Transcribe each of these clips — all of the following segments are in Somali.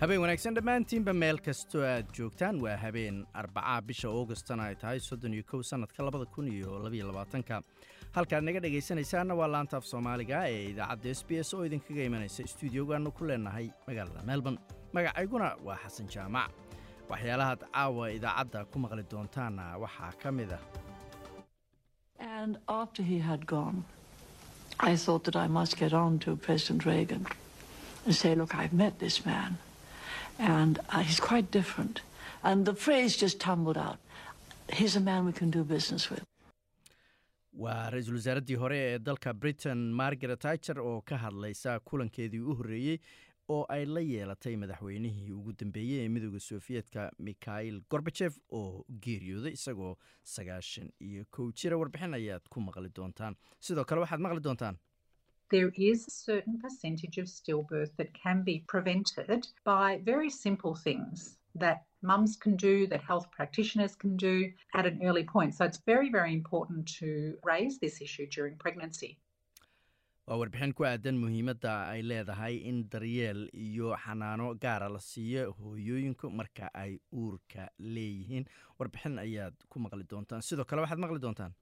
habeen wanaagsan dhammaantiinba meel kastoo aad joogtaan waa habeen arbacaa bisha augustana ay tahay soddon iyo kow sannadka labada kun iyo labaiyo labaatanka. Halkaad naga dhegaysanaysaanna waa laantaaf soomaaliga ee idaacadda s b s oo idinkaga imanaysa stuudiogaannu ku leenahay magaalada melbourne. Magacayguna waa xasan jaamac. Waxyaalahaad caawa idaacadda ku maqli doontaanna waxaa ka mid ah And uh, he's quite different. And the phrase just tumbled out. He's a man we can do business with. waa ra'iisul wasaaraddii hore ee dalka britain margaret ticher oo ka hadlaysa kulankeedii u horreeyey oo ay la yeelatay madaxweynihii ugu dambeeyey ee midooda sofiyeetka mikhail gorbajef oo geeriyooday isagoo sagaashan iyo kow jira warbixin ayaad ku maqli doontaan sidoo kale waxaad maqli doontaan there is a certain percentage of stillbirth that can be prevented by very simple things that mums can do, that health practitioners can do at an early point. So it's very, very important to raise this issue during pregnancy. waa warbixin ku aadan muhiimadda ay leedahay in daryeel iyo xanaano gaara la siiyo hooyooyinku marka ay uurka leeyihiin warbixin ayaad ku maqli doontaan sidoo kale waxaad maqli doontaan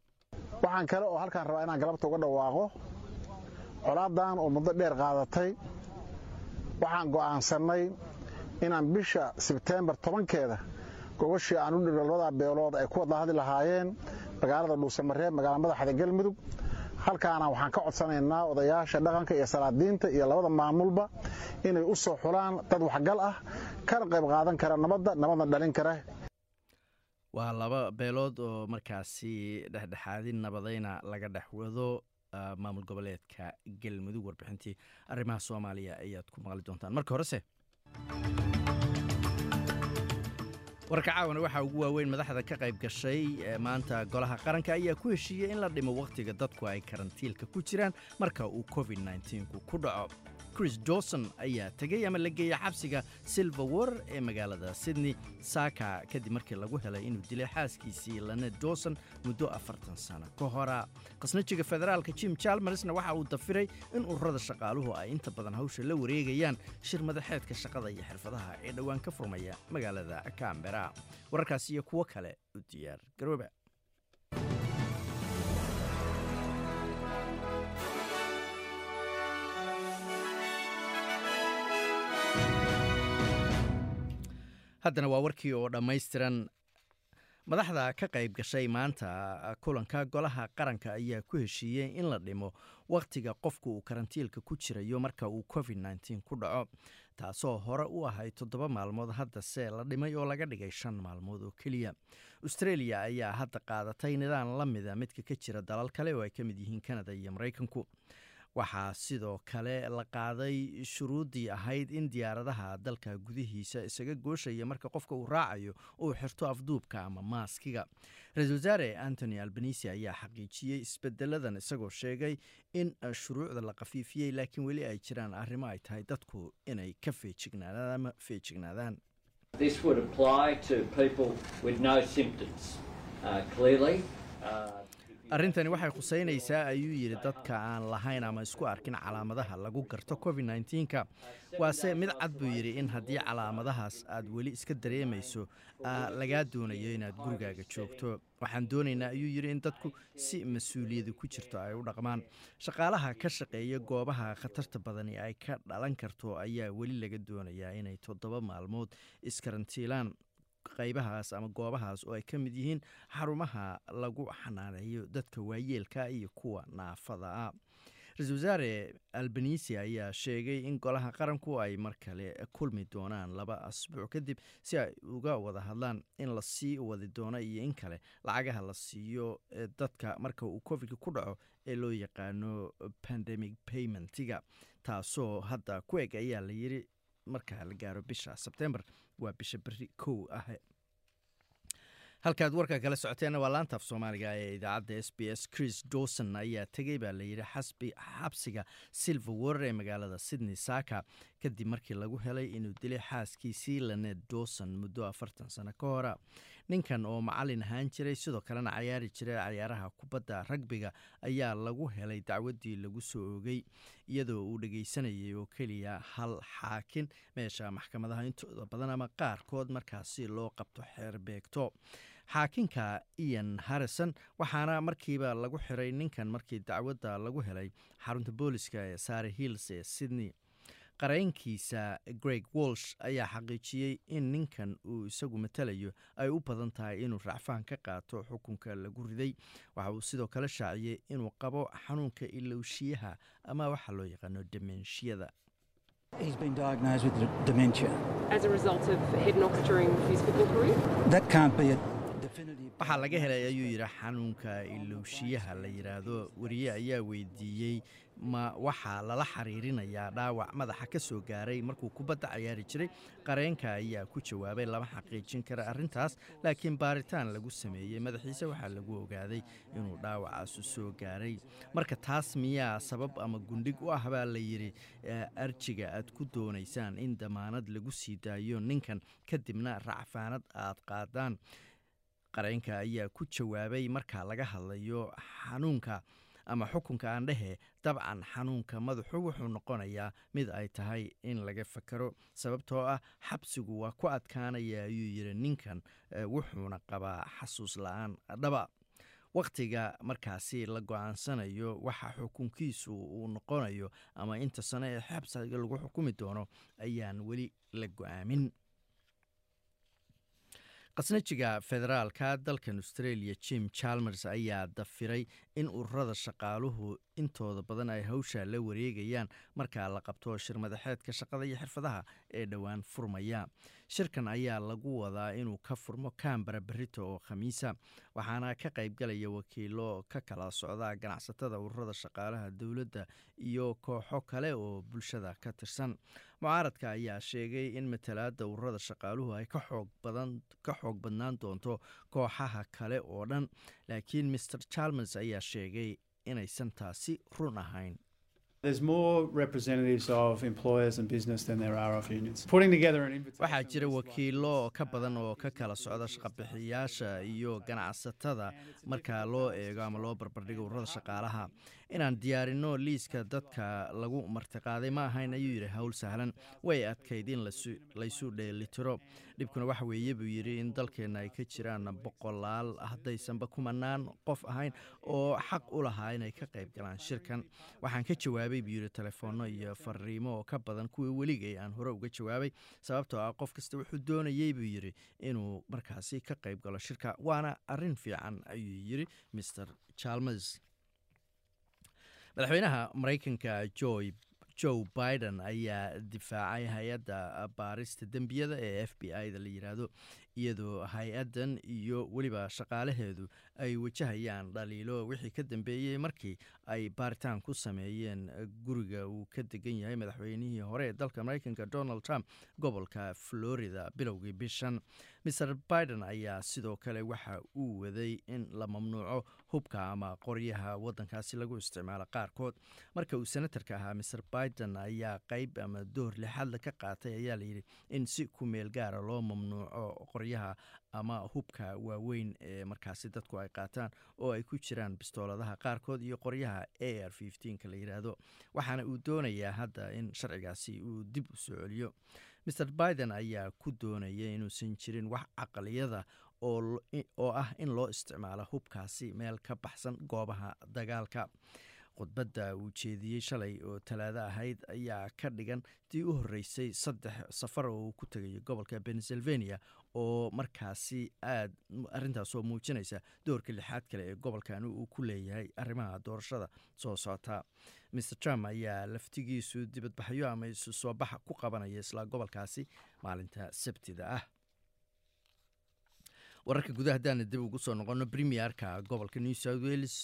waxaan kale oo halkaan rabaa inaan galabta uga dhawaaqo colaadan oo muddo dheer qaadatay waxaan go'aansannay inaan bisha sebteembar tobankeeda gogashii aan u dhigno labada beelood ay ku wada hadli lahaayeen magaalada dhuusamareeb magaala madaxda galmudug. Halkaana waxaan ka codsanaynaa odayaasha dhaqanka iyo salaadiinta iyo labada maamulba inay u soo xulaan dad waxgal ah kana qayb qaadan kara nabadda nabadna dhalin kara. Waa laba beelood oo markaasi dhexdhexaadin nabadayna laga dhex wado maamul goboleedka galmudug warbixintii arrimaha soomaaliya ayaad ku maqli doontaan. Marka horese warka caawana waxaa ugu waaweyn madaxda ka qayb gashay maanta golaha qaranka ayaa ku heshiiyey in la dhimo wakhtiga dadku ay karantiilka ku jiraan marka uu covid ku dhaco chris dawson ayaa tegey ama la geeyey xabsiga silver war ee magaalada sydney saaka kadib markii lagu helay inuu dilay xaaskiisii lane dawson muddo afartan sano ka hora. Khasnajiga federaalka jim jalmersna waxa uu dafiray in ururada shaqaaluhu ay inta badan hawsha la wareegayaan shir madaxeedka shaqada iyo xirfadaha ee dhowaan ka furmaya magaalada cambera wararkaas iyo kuwo kale u diyaar garooba haddana waa warkii oo dhammaystiran. Madaxda ka qayb gashay maanta kulanka golaha qaranka ayaa ku heshiiyey in la dhimo wakhtiga qofku uu karantiilka ku jirayo marka uu covid nteen ku dhaco taasoo hore u ahayd toddoba maalmood haddase la dhimay oo laga dhigay shan maalmood oo keliya. Australia ayaa hadda qaadatay nidaam la mida midka ka jira dalal kale oo ay ka mid yihiin kanada iyo maraykanku waxaa sidoo kale la qaaday shuruuddii ahayd in diyaaradaha dalka gudihiisa isaga gooshaya marka qofka uu raacayo uu xirto afduubka ama maaskiga. Ra'iisul wasaare antony albanisi ayaa xaqiijiyey isbedeladan isagoo sheegay in shuruucda la khafiifiyey laakiin weli ay jiraan arrimo ay tahay dadku inay ka feejignaadaan ama feejignaadaan arrintani waxay khuseynaysaa ayuu yidhi dadka aan lahayn ama isku arkin calaamadaha lagu garto covid nka waase mid cad buu yidhi in haddii calaamadahaas aad weli iska dareemayso lagaa doonayo inaad gurigaaga joogto. Waxaan doonaynaa ayuu yidhi in dadku si mas'uuliyadu ku jirto ay u dhaqmaan. Shaqaalaha ka shaqeeya goobaha khatarta badani ay ka dhalan karto ayaa weli laga doonayaa inay toddoba maalmood iskarantiilaan qaybahaas ama goobahaas oo ay ka mid yihiin xarumaha lagu xanaaneeyo dadka waayeelka iyo kuwa naafada ah. Ra'iisul wasaare albanisi ayaa sheegay in golaha qaranku ay mar kale kulmi doonaan laba asbuuc kadib si ay uga wada hadlaan in la sii wadi doono iyo in kale lacagaha la siiyo dadka marka uu covidka ku dhaco ee loo yaqaano pandemic paymentiga taasoo hadda ku eg ayaa la yiri marka la gaaro bisha sebtembar waa bisha beri kow ah. Halkaad warka kala socoteenna waa laantaaf soomaaliga ee idaacadda s b s. Chris dawson ayaa tegey baa layidhi xabsiga silver warer ee magaalada sydney saaka kadib markii lagu helay inuu dilay xaaskiisii laneed dawson muddo afartan sano ka hora ninkan oo macalin ahaan jiray sidoo kalena cayaari jiray cayaaraha kubadda ragbiga ayaa lagu helay dacwaddii lagu soo oogay iyadoo uu dhegeysanayay oo keliya hal xaakin meesha maxkamadaha. Intooda badan ama qaarkood markaasi loo qabto xeer beegto. Xaakinka ian harrison waxaana markiiba lagu xiray ninkan markii dacwadda lagu helay xarunta booliska ee sare hills ee sydney qareenkiisa greg walsh ayaa xaqiijiyey in ninkan uu isagu matalayo ay u badan tahay inuu racfaan ka qaato xukunka lagu riday waxa uu sidoo kale shaaciyey inuu qabo xanuunka ilowshiyaha ama waxa loo yaqaano demenshiyada He's been diagnosed with dementia. as a result of head knocks during his football career. That can't be a definitive. waxaa laga helay ayuu yidhi xanuunka ilowshiyaha la yidhaahdo wariye ayaa weydiiyey ma waxaa lala xiriirinayaa dhaawac. Madaxa ka soo gaaray markuu kubadda cayaari jiray qareenka ayaa ku jawaabay lama xaqiijin kara arrintaas laakiin baaritaan lagu sameeyey madaxiisa waxaa lagu ogaaday inuu dhaawacaasu soo gaaray. Marka taas miyaa sabab ama gundhig u ah baa la yidhi arjiga aad ku doonaysaan in damaanad lagu sii daayo ninkan kadibna racfaanad aad qaadaan. Qareenka ayaa ku jawaabay marka laga hadlayo xanuunka ama xukunka aan dhehe dabcan xanuunka madaxu wuxuu noqonayaa mid ay tahay in laga fakaro sababtoo ah xabsigu waa ku adkaanaya ayuu yidhi ninkan wuxuuna qabaa xasuus la'aan dhaba. Wakhtiga markaasi la go'aansanayo waxa xukunkiisu uu noqonayo ama inta sano ee xabsiga lagu xukumi doono ayaan weli la go'aamin. Khasnajiga federaalka dalkan australia jim chalmers ayaa dafiray in ururada shaqaaluhu intooda badan ay hawsha la wareegayaan marka la qabto shir madaxeedka shaqada iyo xirfadaha ee dhowaan furmaya. Shirkan ayaa lagu wadaa inuu ka furmo kambara berito oo khamiisa waxaana ka qaybgalaya wakiilo ka kala socda ganacsatada ururada shaqaalaha dowladda iyo kooxo kale oo bulshada ka tirsan. Mucaaradka ayaa sheegay in matalaada ururada shaqaaluhu ay ka xoog badnaan doonto kooxaha kale oo dhan laakiin mer chalmers ayaa sheegay inaysan taasi run ahayn. Waxaa jira wakiilo ka badan oo ka kala socda shaqabixiyaasha iyo ganacsatada marka loo eego ama loo barbardhigo ururada shaqaalaha inaan diyaarino liiska dadka lagu martiqaaday ma ahayn ayuu yidhi howl sahlan way adkayd in laysu dheelitiro dhibkuna waxa weeye buu yidhi in dalkeenna ay ka jiraan boqolaal haddaysanba kumanaan qof ahayn oo xaq u lahaa inay ka qayb galaan shirkan. Waxaan ka jawaabay buu yidhi telefoonno iyo fariimo oo ka badan kuwii weligay aan hore uga jawaabay sababtoo ah qof kasta wuxuu doonayey buu yidhi inuu markaasi ka qayb galo shirka. Waana arrin fiican ayuu yidhi mr chalmers madaxweynaha maraykanka joy joe biden ayaa difaacay hay'adda baarista dembiyada ee f b i da la yidhaahdo iyadoo hay'addan iyo weliba shaqaalaheedu ay wajahayaan dhaliilo. Wixii ka dambeeyey markii ay baaritaan ku sameeyeen guriga uu ka degan yahay madaxweynihii hore ee dalka maraykanka donald trump gobolka florida bilowgii bishan mr biden ayaa sidoo kale waxa uu waday in la mamnuuco hubka ama qoryaha wadankaasi lagu isticmaalo qaarkood. Marka uu senatarka ahaa mr biden ayaa qeyb ama door lixaadla ka qaatay ayaa layidhi in si ku meel gaara loo mamnuuco qoryaha ama hubka waaweyn ee markaasi dadku ay qaataan oo ay ku jiraan bistooladaha qaarkood iyo qoryaha a r ka la yidhaahdo waxaana uu doonayaa hadda in sharcigaasi uu dib u soo celiyo mr biden ayaa ku doonaya inuusan jirin wax caqaliyada oo ah in loo isticmaalo hubkaasi meel ka baxsan goobaha dagaalka khudbadda uu jeediyey shalay oo talaado ahayd ayaa ka dhigan tii u horreysay saddex safar oo uu ku tegayo gobolka pennsylvania oo markaasi aad arrintaasoo muujinaysa doorka lixaad kale ee gobolkan uu ku leeyahay arrimaha doorashada soo socota. Mr trump ayaa laftigiisu dibadbaxyo ama isu soo baxa ku qabanaya isla gobolkaasi maalinta sabtida ah. Wararka gudaha haddaana dib ugu soo noqono premierka gobolka new south wales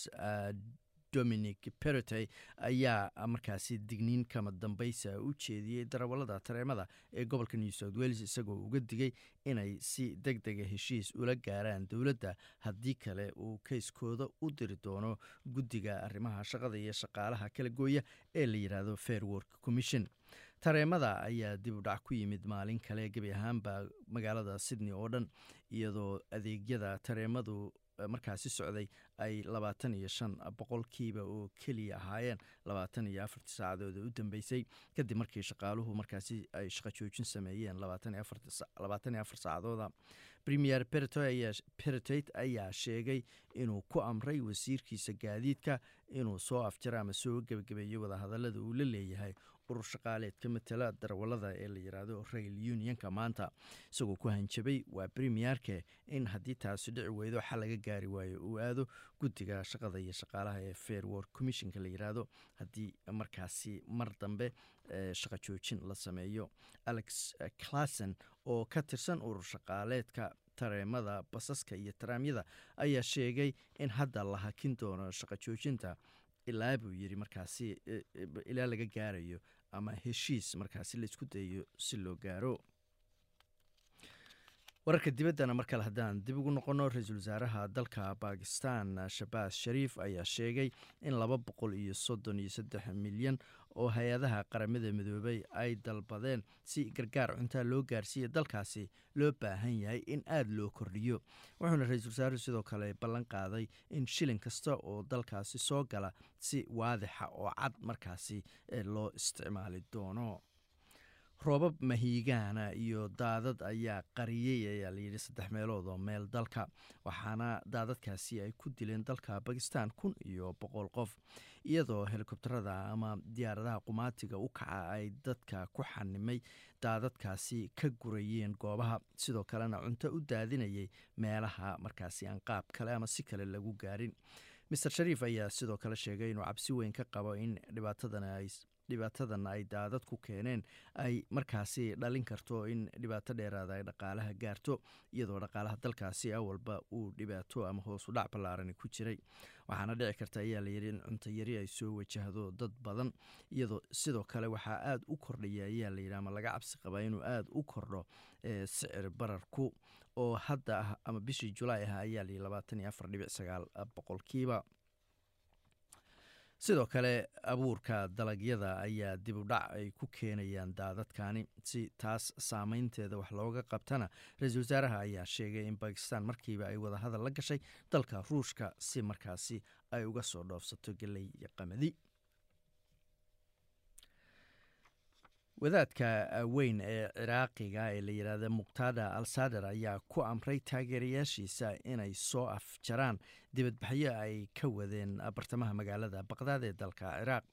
dominic perotey ayaa markaasi digniin kama dambaysa u jeediyey darawallada tareemada ee gobolka new south wales isagoo uga digay inay si deg dega heshiis ula gaaraan dowladda haddii kale uu kayskooda u diri doono guddiga arrimaha shaqada iyo shaqaalaha kala gooya ee la yidhaahdo fair work commission. Tareemada ayaa dib u dhac ku yimid maalin kale gebi ahaanba magaalada sydney oo dhan iyadoo adeegyada tareemadu markaasi socday ay labaatan iyo shan boqolkiiba oo keliya ahaayeen labaatan iyo afartii saacadood u dambeysay. Kadib markii shaqaaluhu markaasi ay shaqo joojin sameeyeen labaatan iyo afar saacadooda premier peretate ayaa sheegay inuu ku amray wasiirkiisa gaadiidka inuu soo afjaro ama soo gebagabeeyo wadahadalada uu la leeyahay urur shaqaaleedka matala darawalada ee la yiraahdo rail unionka maanta. Isagoo ku hanjabay waa premierke in haddii taasi dhici weydo xal laga gaari waayo uu aado guddiga shaqada iyo shaqaalaha ee fair work commissionka la yiraahdo haddii markaasi mar dambe shaqo joojin la sameeyo. Alex classen oo ka tirsan urur shaqaaleedka tareemada basaska iyo taraamyada ayaa sheegay in hadda la hakin doono shaqo joojinta. Ilaa buu yiri markaasi ilaa laga gaarayo ama heshiis markaasi la isku dayayo si loo gaaro wararka dibaddana mar kale haddaan dib ugu noqono ra'iisul wasaaraha dalka bakistan shabaas shariif ayaa sheegay in laba boqol iyo soddon iyo saddex milyan oo hay'adaha qaramada midoobay ay dalbadeen si gargaar cuntaa loo gaarsiiya dalkaasi loo baahan yahay in aada loo kordhiyo. Wuxuuna ra'iisul wasaaruhu sidoo kale ballan qaaday in shilin kasta oo dalkaasi soo gala si waadixa oo cad markaasi loo isticmaali doono roobab mahiigaana iyo daadad ayaa qariyey ayaa layidhi saddex meelood oo meel dalka waxaana daadadkaasi ay ku dileen dalka bakistan kun iyo boqol qof iyadoo helikobterada ama diyaaradaha qumaatiga u kaca ay dadka ku xanimay daadadkaasi ka gurayeen goobaha. Sidoo kalena cunto u daadinayay meelaha markaasi aan qaab kale ama si kale lagu gaarin. Master shariif ayaa sidoo kale sheegay inuu cabsi weyn ka qabo in dhibaatadan ay dhibaatadan ay daadad ku keeneen ay markaasi dhalin karto in dhibaato dheeraada ay dhaqaalaha gaarto iyadoo dhaqaalaha dalkaasi awalba uu dhibaato ama hoosu dhac ballaarani ku jiray. Waxaana dhici karta ayaa layidhi in cuntayari ay soo wajahdo dad badan iyadoo sidoo kale waxaa aada u kordhaya ayaa layidhi ama laga cabsi qabaa inuu aada u kordho sicir bararku oo hadda ah ama bishii julaay ah ayaa layidhi labaatan iyo afar dhibic sagaal boqolkiiba sidoo kale abuurka dalagyada ayaa dib u dhac ay ku keenayaan daadadkani si taas saameynteeda wax looga qabtana ra'iisul wasaaraha ayaa sheegay in bakistan markiiba ay wadahadal la gashay dalka ruushka si markaasi ay uga soo dhoofsato geley iyo qamadi wadaadka weyn ee ciraaqiga ee la yidhaahda muqtada al sadar ayaa ku amray taageerayaashiisa inay soo afjaraan dibadbaxyo ay ka wadeen bartamaha magaalada baqdaad ee dalka ciraaq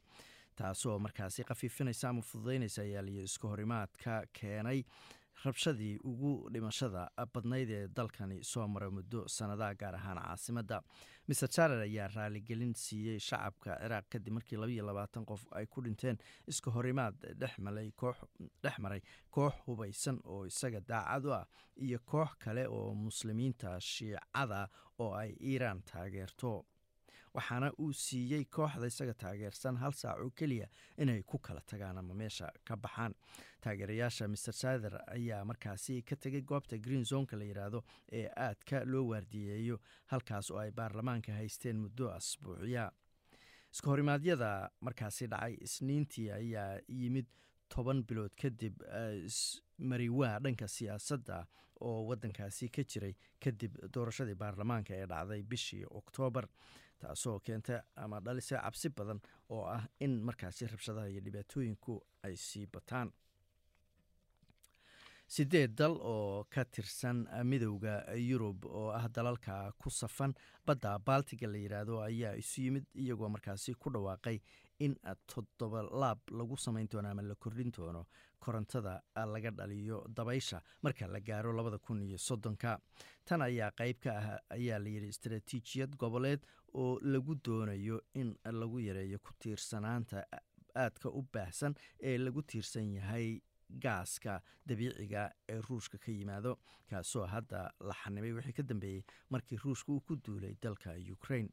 taasoo markaasi khafiifinaysa ama fududeynaysa ayaa liyo iska horimaadka keenay rabshadii ugu dhimashada badnayd ee dalkani soo mara muddo sanadaha gaar ahaan caasimadda master jarer ayaa raaligelin siiyey shacabka ciraaq kadib markii labaiyo labaatan qof ay ku dhinteen iska horimaad dhex maray koox hubaysan oo isaga daacad u ah iyo koox kale oo muslimiinta shiicada oo ay iiraan taageerto waxaana uu siiyey kooxda isaga taageersan hal saac oo keliya inay ku kala tagaan ama meesha ka baxaan. Taageerayaasha master sader ayaa markaasi ka tegay goobta green zonka la yidhaahdo ee aadka loo waardiyeeyo halkaas oo ay baarlamaanka haysteen muddo asbuuciya iska horimaadyada markaasi dhacay isniintii ayaa yimid toban bilood kadib mariwaa dhanka siyaasadda oo wadankaasi ka jiray kadib doorashadii baarlamaanka ee dhacday bishii oktoobar taasoo keenta ama dhalisay cabsi badan oo ah in markaasi rabshadaha iyo dhibaatooyinku ay sii bataan. Sideed dal oo ka tirsan midowda yurub oo ah dalalka ku safan badda baltiga la yidhaahdo ayaa isu yimid iyagoo markaasi ku dhawaaqay in toddoba laab lagu samayn doono ama la kordhin doono korontada laga dhaliyo dabaysha marka la gaaro labada kun iyo soddonka. Tan ayaa qeyb ka ah ayaa layidhi istaraatiijiyad goboleed oo lagu doonayo in lagu yareeyo ku tiirsanaanta aadka u baahsan ee lagu tiirsan yahay gaaska dabiiciga ee ruushka ka yimaado kaasoo hadda la xanibay wixii ka dambeeyey markii ruushka uu ku duulay dalka ukraine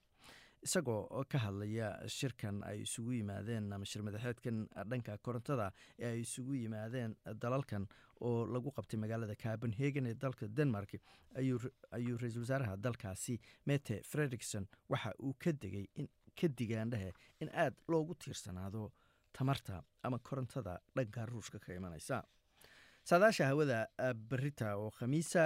isagoo ka hadlaya shirkan ay isugu yimaadeen ama shir madaxeedkan dhanka korontada ee ay isugu yimaadeen dalalkan oo lagu qabtay magaalada copenhagen ee dalka denmark ayuu ra'iisul wasaaraha dalkaasi mete frederikson waxa uu ka degay ka digaandhehe in aad loogu tiirsanaado tamarta ama korontada dhanka ruushka ka imanaysa saadaasha hawada berita oo khamiisa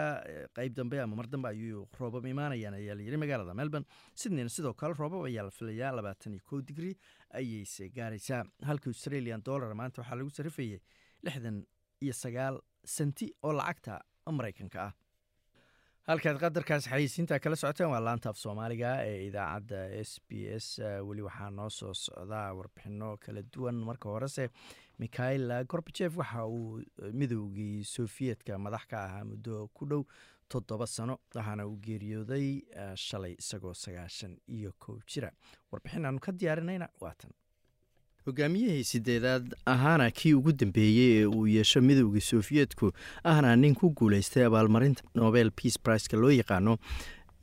qeyb dambe ama mar dambe ayuu roobab imaanayaan ayaa layiri magaalada melbourne. Sydneyna sidoo kale roobab ayaa la filayaa labaatan iyo kow digri ayayse gaaraysaa. Halka australian dollar maanta waxaa lagu sarifayay lixdan iyo sagaal senti oo lacagta maraykanka ah. Halkaad qadarkaas xayeysiinta kala socoteen waa laanta af soomaaliga ee idaacadda s b s weli waxaa noo soo socdaa warbixino kala duwan marka horese mikhail gorbajef waxa uu midoogii sofiyetka madax ka ahaa muddo ku dhow toddoba sano waxaana uu geeriyooday shalay isagoo sagaashan iyo kow jira. Warbixin aanu ka diyaarinayna waatan hogaamiyihii sideedaad ahaana kii ugu dambeeyey ee uu yeesho midowda sofiyeetku ahna nin ku guuleystay abaalmarinta nobel peace priceka loo yaqaano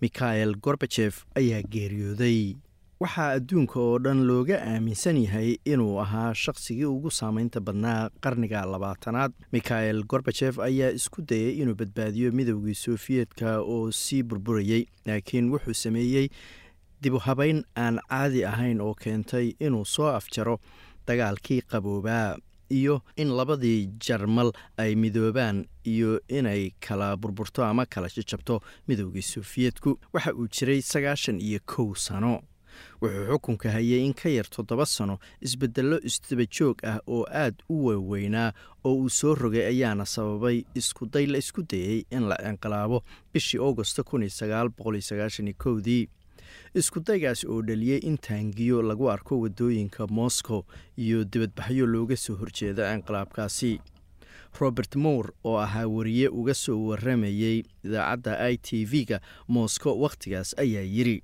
mikhael gorbajef ayaa geeriyooday waxaa adduunka oo dhan looga aaminsan yahay inuu ahaa shaqsigii ugu saameynta badnaa qarniga labaatanaad. Mikhael gorbajef ayaa isku dayay inuu badbaadiyo midowgii sofiyeetka oo sii burburayey laakiin wuxuu sameeyey dibu habeyn aan caadi ahayn oo keentay inuu soo afjaro dagaalkii qaboobaa iyo in labadii jarmal ay midoobaan iyo inay kala burburto ama kala jajabto midowgii sofiyeetku waxa uu jiray sagaashan iyo kow sano wuxuu xukunka hayay in ka yar toddoba sano isbedello isdaba joog ah oo aad u waaweynaa oo uu soo rogay ayaana sababay iskuday la isku dayey in la inqilaabo bishii augosto kudii iskudaygaas oo dhaliyey in taangiyo lagu arko waddooyinka moscow iyo dibadbaxyo looga soo horjeeda inqilaabkaasi robert moore oo ahaa wariye uga soo waramayey idaacadda i t v-ga moscow wakhtigaas ayaa yidhi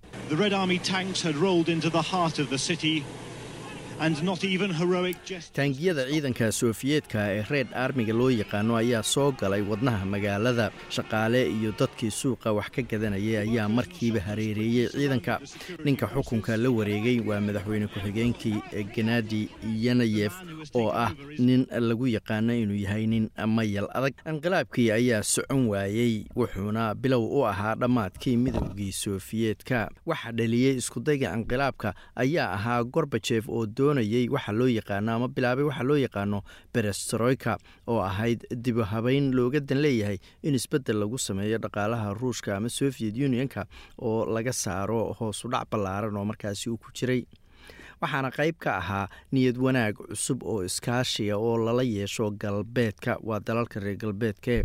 taangiyada ciidanka sofiyeetka ee reed armiga loo yaqaano ayaa soo galay wadnaha magaalada. Shaqaale iyo dadkii suuqa wax ka gadanayay ayaa markiiba hareereeyey ciidanka. Ninka xukunka la wareegay waa madaxweyne ku-xigeenkii genadi yanayef oo ah nin lagu yaqaano inuu yahay nin mayal adag. Inqilaabkii ayaa socon waayey wuxuuna bilow u ahaa dhammaadkii midowgii sofiyeetka waxa dhaliyey iskudayga inqilaabka ayaa ahaa gorbajef oo doonayey waxa loo yaqaano ama bilaabay waxa loo yaqaano berestroika oo ahayd dibu habeyn looga dan leeyahay in isbeddel lagu sameeyo dhaqaalaha ruushka ama soviet unionka oo laga saaro hoos u dhac ballaaran oo markaasi uu ku jiray. Waxaana qayb ka ahaa niyad wanaag cusub oo iskaashiga oo lala yeesho galbeedka waa dalalka reer galbeedke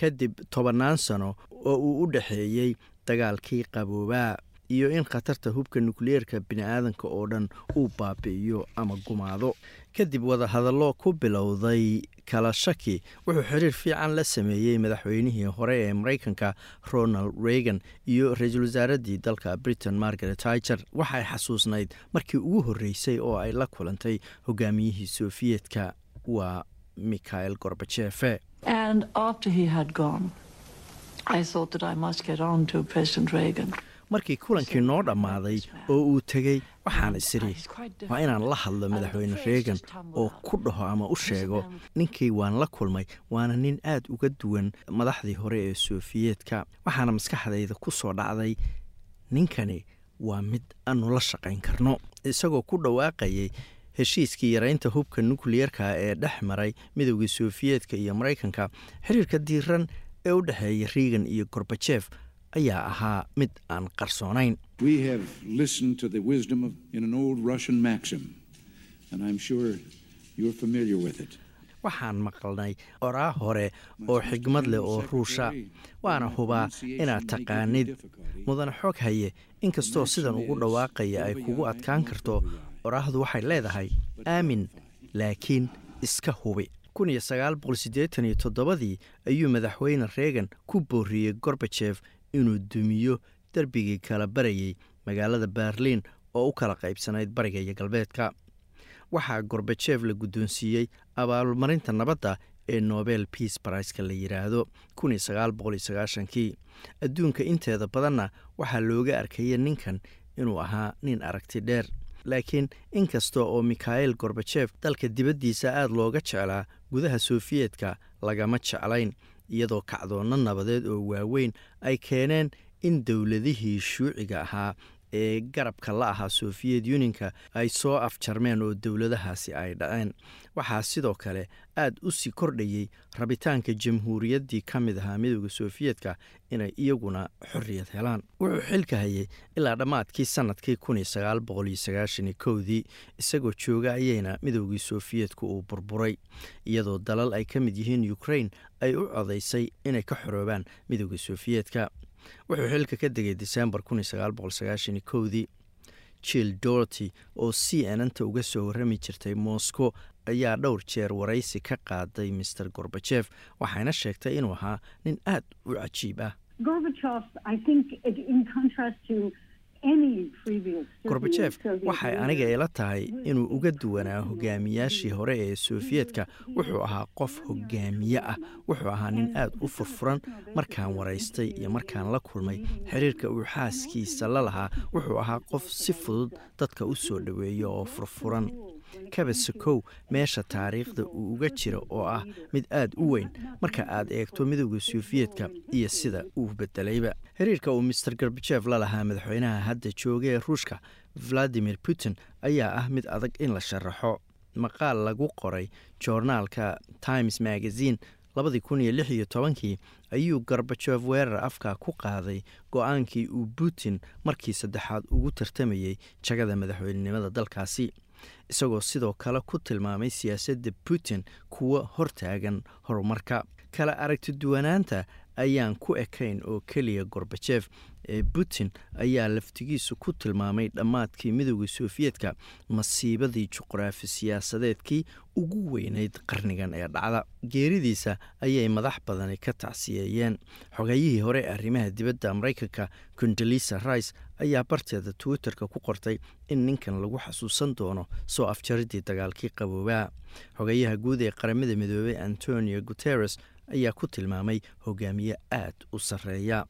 kadib tobannaan sano oo uu u dhexeeyey dagaalkii qaboobaa iyo in khatarta hubka nukliyeerka bini'aadanka oo dhan uu baabi'iyo ama gumaado. Kadib wadahadallo ku bilowday kala shaki wuxuu xiriir fiican la sameeyey madaxweynihii hore ee maraykanka ronald reagan iyo ra'iisul wasaaradii dalka britain margaret higer waxay xasuusnayd markii ugu horreysay oo ay la kulantay hogaamiyihii sofiyeetka waa mikhael gorbajefe markii kulankii noo dhammaaday oo uu tegey waxaan isiri waa inaan la hadlo madaxweyne reegan oo ku dhaho ama u sheego ninkii waan la kulmay waana nin aad uga duwan madaxdii hore ee sofiyeetka waxaana maskaxdayda ku soo dhacday ninkani waa mid aanu la shaqayn karno. Isagoo ku dhawaaqayay heshiiskii yaraynta hubka nukliyerka ee dhex maray midowgii sofiyeetka iyo maraykanka xiriirka diiran ee u dhexeeya reagan iyo gorbajef ayaa ahaa mid aan qarsoonayn. Waxaan maqalnay oraa hore oo xigmad leh oo ruusha waana hubaa inaad taqaanid. Mudane xoog haye inkastoo sidan ugu dhawaaqaya ay kugu adkaan karto oraahdu waxay leedahay aamin laakiin iska hubi. Toddobadii ayuu madaxweyne reegan ku booriyey gorbajef inuu dumiyo derbigii kala barayay magaalada berliin oo u kala qaybsanayd bariga iyo galbeedka. Waxaa gorbajef la guddoonsiiyey abaalmarinta nabadda ee nobel peace briceka la yidhaahdo kii adduunka inteeda badanna waxaa looga arkaya ninkan inuu ahaa nin aragti dheer laakiin inkasta oo mikhail gorbajef dalka dibaddiisa aada looga jeclaa gudaha sofiyeetka lagama jeclayn iyadoo kacdoonno nabadeed oo waaweyn ay keeneen in dowladihii shuuciga ahaa ee garabka la ahaa sofiyet yuninka ay soo afjarmeen oo dowladahaasi ay dhaceen. Waxaa sidoo kale aad u sii kordhayey rabitaanka jamhuuriyaddii ka mid ahaa midooda sofiyeetka inay iyaguna xorriyad helaan. Wuxuu xilka hayay ilaa dhammaadkii sannadkii kowdii isagoo jooga ayayna midoogii sofiyeetku uu burburay iyadoo dalal ay ka mid yihiin ukrain ay u codaysay inay ka xoroobaan midooda sofiyeetka wuxuu xilka ka degay desembar kowdii. Jill dorty oo c n nta uga soo warrami jirtay moscow ayaa dhowr jeer waraysi ka qaaday master gorbajef waxayna sheegtay inuu ahaa nin aad u cajiib ah gorbajef waxay aniga ila tahay inuu uga duwanaa hogaamiyaashii hore ee sofiyeetka wuxuu ahaa qof hogaamiye ah. Wuxuu ahaa nin aad u furfuran markaan waraystay iyo markaan la kulmay xiriirka uu xaaskiisa la lahaa. Wuxuu ahaa qof si fudud dadka u soo dhoweeya oo furfuran kabasakow meesha taariikhda uu uga jira oo ah mid aad u weyn. Marka aad eegto midooda sofiyeetka iyo sida uu bedelayba. Xiriirka uu master gorbajef la lahaa madaxweynaha hadda jooga ee ruushka valadimir putin ayaa ah mid adag in la sharaxo. Maqaal lagu qoray joornaalka times magazine labadii kun iyo lix iyo tobankii ayuu gorbajef weerar afka ku qaaday go'aankii uu putin markii saddexaad ugu tartamayey jagada madaxweynenimada dalkaasi isagoo sidoo kale ku tilmaamay siyaasadda putin kuwa hortaagan horumarka. Kala aragti duwanaanta ayaan ku ekayn oo keliya gorbajef ee putin ayaa laftigiisu ku tilmaamay dhammaadkii midooda sofiyeetka masiibadii juqraafi siyaasadeedkii ugu weynayd qarnigan ee dhacda. Geeridiisa ayay madax badani ka tacsiyeeyeen. Xogayihii hore arrimaha dibadda maraykanka condolisa rice ayaa barteeda twitterka ku qortay in ninkan lagu xasuusan doono soo afjaridii dagaalkii qaboobaa xogayaha guud ee qaramada midoobey antonio guteres ayaa ku tilmaamay hogaamiye aad u sarreeya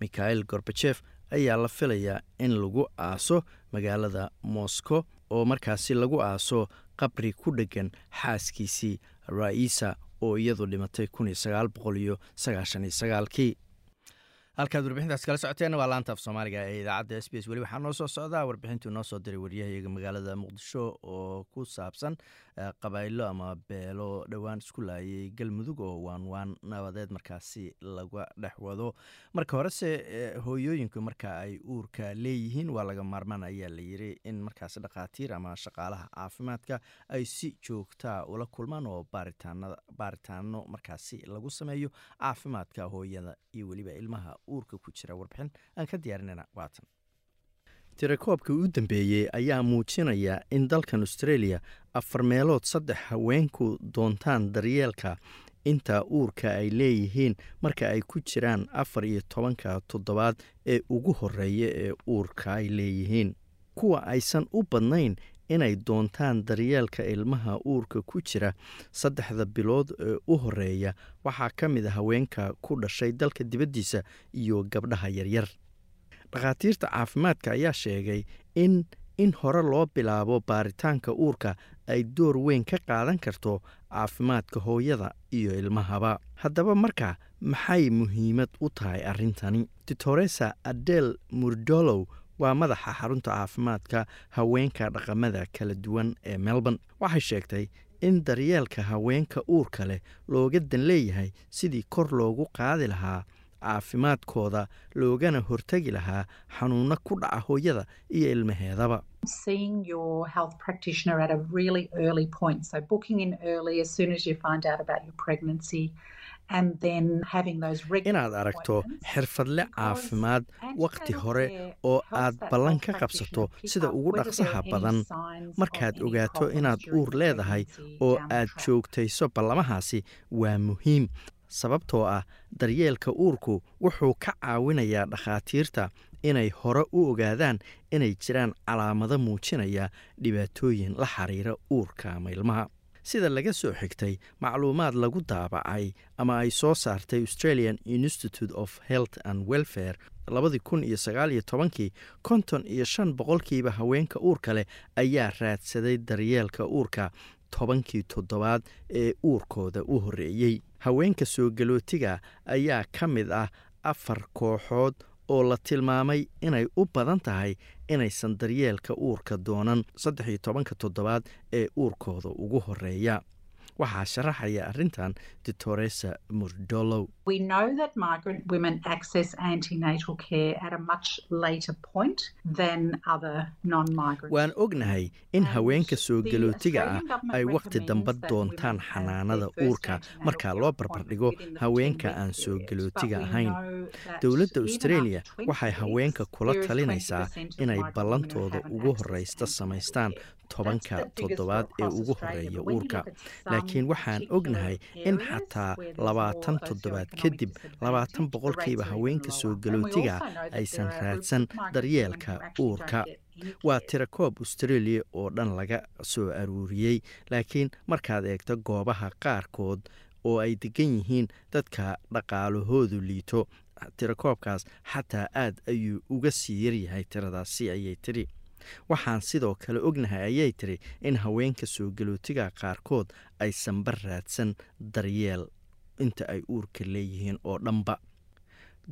mikhail gorbajef ayaa la filayaa in lagu aaso magaalada moscow oo markaasi lagu aaso qabri ku dheggan xaaskiisii raisa oo iyadu dhimatay kii halkaad warbixintaas kala socoteen waa laanta af soomaaliga ee idaacadda s b s. Weli waxaa noo soo socdaa warbixintuu noo soo diray waryahayaga magaalada muqdisho oo ku saabsan qabailo ama beelo dhowaan isku laayay galmudug oo waan waan nabadeed markaasi laga dhex wado. Marka horese hooyooyinku marka ay uurka leeyihiin waa laga maarmaan ayaa la yiri in markaasi dhakhaatiir ama shaqaalaha caafimaadka ay si joogtaa ula kulmaan oo baaritaano markaasi lagu sameeyo caafimaadka hooyada iyo weliba ilmaha uurka ku jira warbixin. Aan ka diyaarinayna waatan tirakoobka u dambeeyey ayaa muujinaya in dalkan australia afar meelood saddex haweenku doontaan daryeelka inta uurka ay leeyihiin marka ay ku jiraan afar iyo tobanka toddobaad ee ugu horreeya ee uurka ay leeyihiin. Kuwa aysan u badnayn inay doontaan daryeelka ilmaha uurka ku jira saddexda bilood ee u horreeya waxaa ka mid a haweenka ku dhashay dalka dibaddiisa iyo gabdhaha yaryar dhakhaatiirta caafimaadka ayaa sheegay in in hore loo bilaabo baaritaanka uurka ay door weyn ka qaadan karto caafimaadka hooyada iyo ilmahaba. Haddaba marka maxay muhiimad u tahay arrintani? Titoresa adel murdolow waa madaxa xarunta caafimaadka haweenka dhaqamada kala duwan ee melbourne. Waxay sheegtay in daryeelka haweenka uurka leh looga dan leeyahay sidii kor loogu qaadi lahaa caafimaadkooda loogana hortegi lahaa xanuuno ku dhaca hooyada iyo ilmaheedaba. Inaad aragto xirfadle caafimaad wakhti hore oo aad ballan ka qabsato sida ugu dhaqsaha badan. markaad ogaato inaad uur leedahay oo aad joogtayso ballamahaasi waa muhiim sababtoo ah daryeelka uurku wuxuu ka caawinayaa dhakhaatiirta inay hore u ogaadaan inay jiraan calaamado muujinaya dhibaatooyin la xiriira uurka ama ilmaha sida laga soo xigtay macluumaad lagu daabacay ama ay soo saartay australian institute of health and welfare labadii kun iyo sagaal iyo tobankii konton iyo shan boqolkiiba haweenka uurka leh ayaa raadsaday daryeelka uurka tobankii toddobaad ee uurkooda u horreeyey. Haweenka soo galootiga ayaa ka mid ah afar kooxood oo la tilmaamay inay u badan tahay inaysan daryeelka uurka doonan. Saddex iyo tobanka toddobaad ee uurkooda ugu horreeya waxaa sharaxaya arrintan ditoresa murdolow. Waan ognahay in haweenka soo galootiga ah ay wakhti damba doontaan xanaanada uurka. marka loo barbardhigo haweenka aan soo galootiga ahayn dowladda australia waxay haweenka kula talinaysaa inay ballantooda ugu horreysta samaystaan tobanka toddobaad ee ugu horreeya uurka. laakiin waxaan ognahay in xataa labaatan toddobaad kadib labaatan boqolkiiba haweenka soo galootiga aysan raadsan daryeelka uurka. waa tirakoob australia oo dhan laga soo aruuriyey. Laakiin markaad eegto goobaha qaarkood oo ay degan yihiin dadka dhaqaalahoodu liito. Tirakoobkaas xataa aad ayuu uga sii yaryahay tiradaasi ayay tidhi waxaan sidoo kale ognahay ayay tiri in haweenka soo galootiga qaarkood aysanba raadsan daryeel inta ay uurka leeyihiin oo dhanba.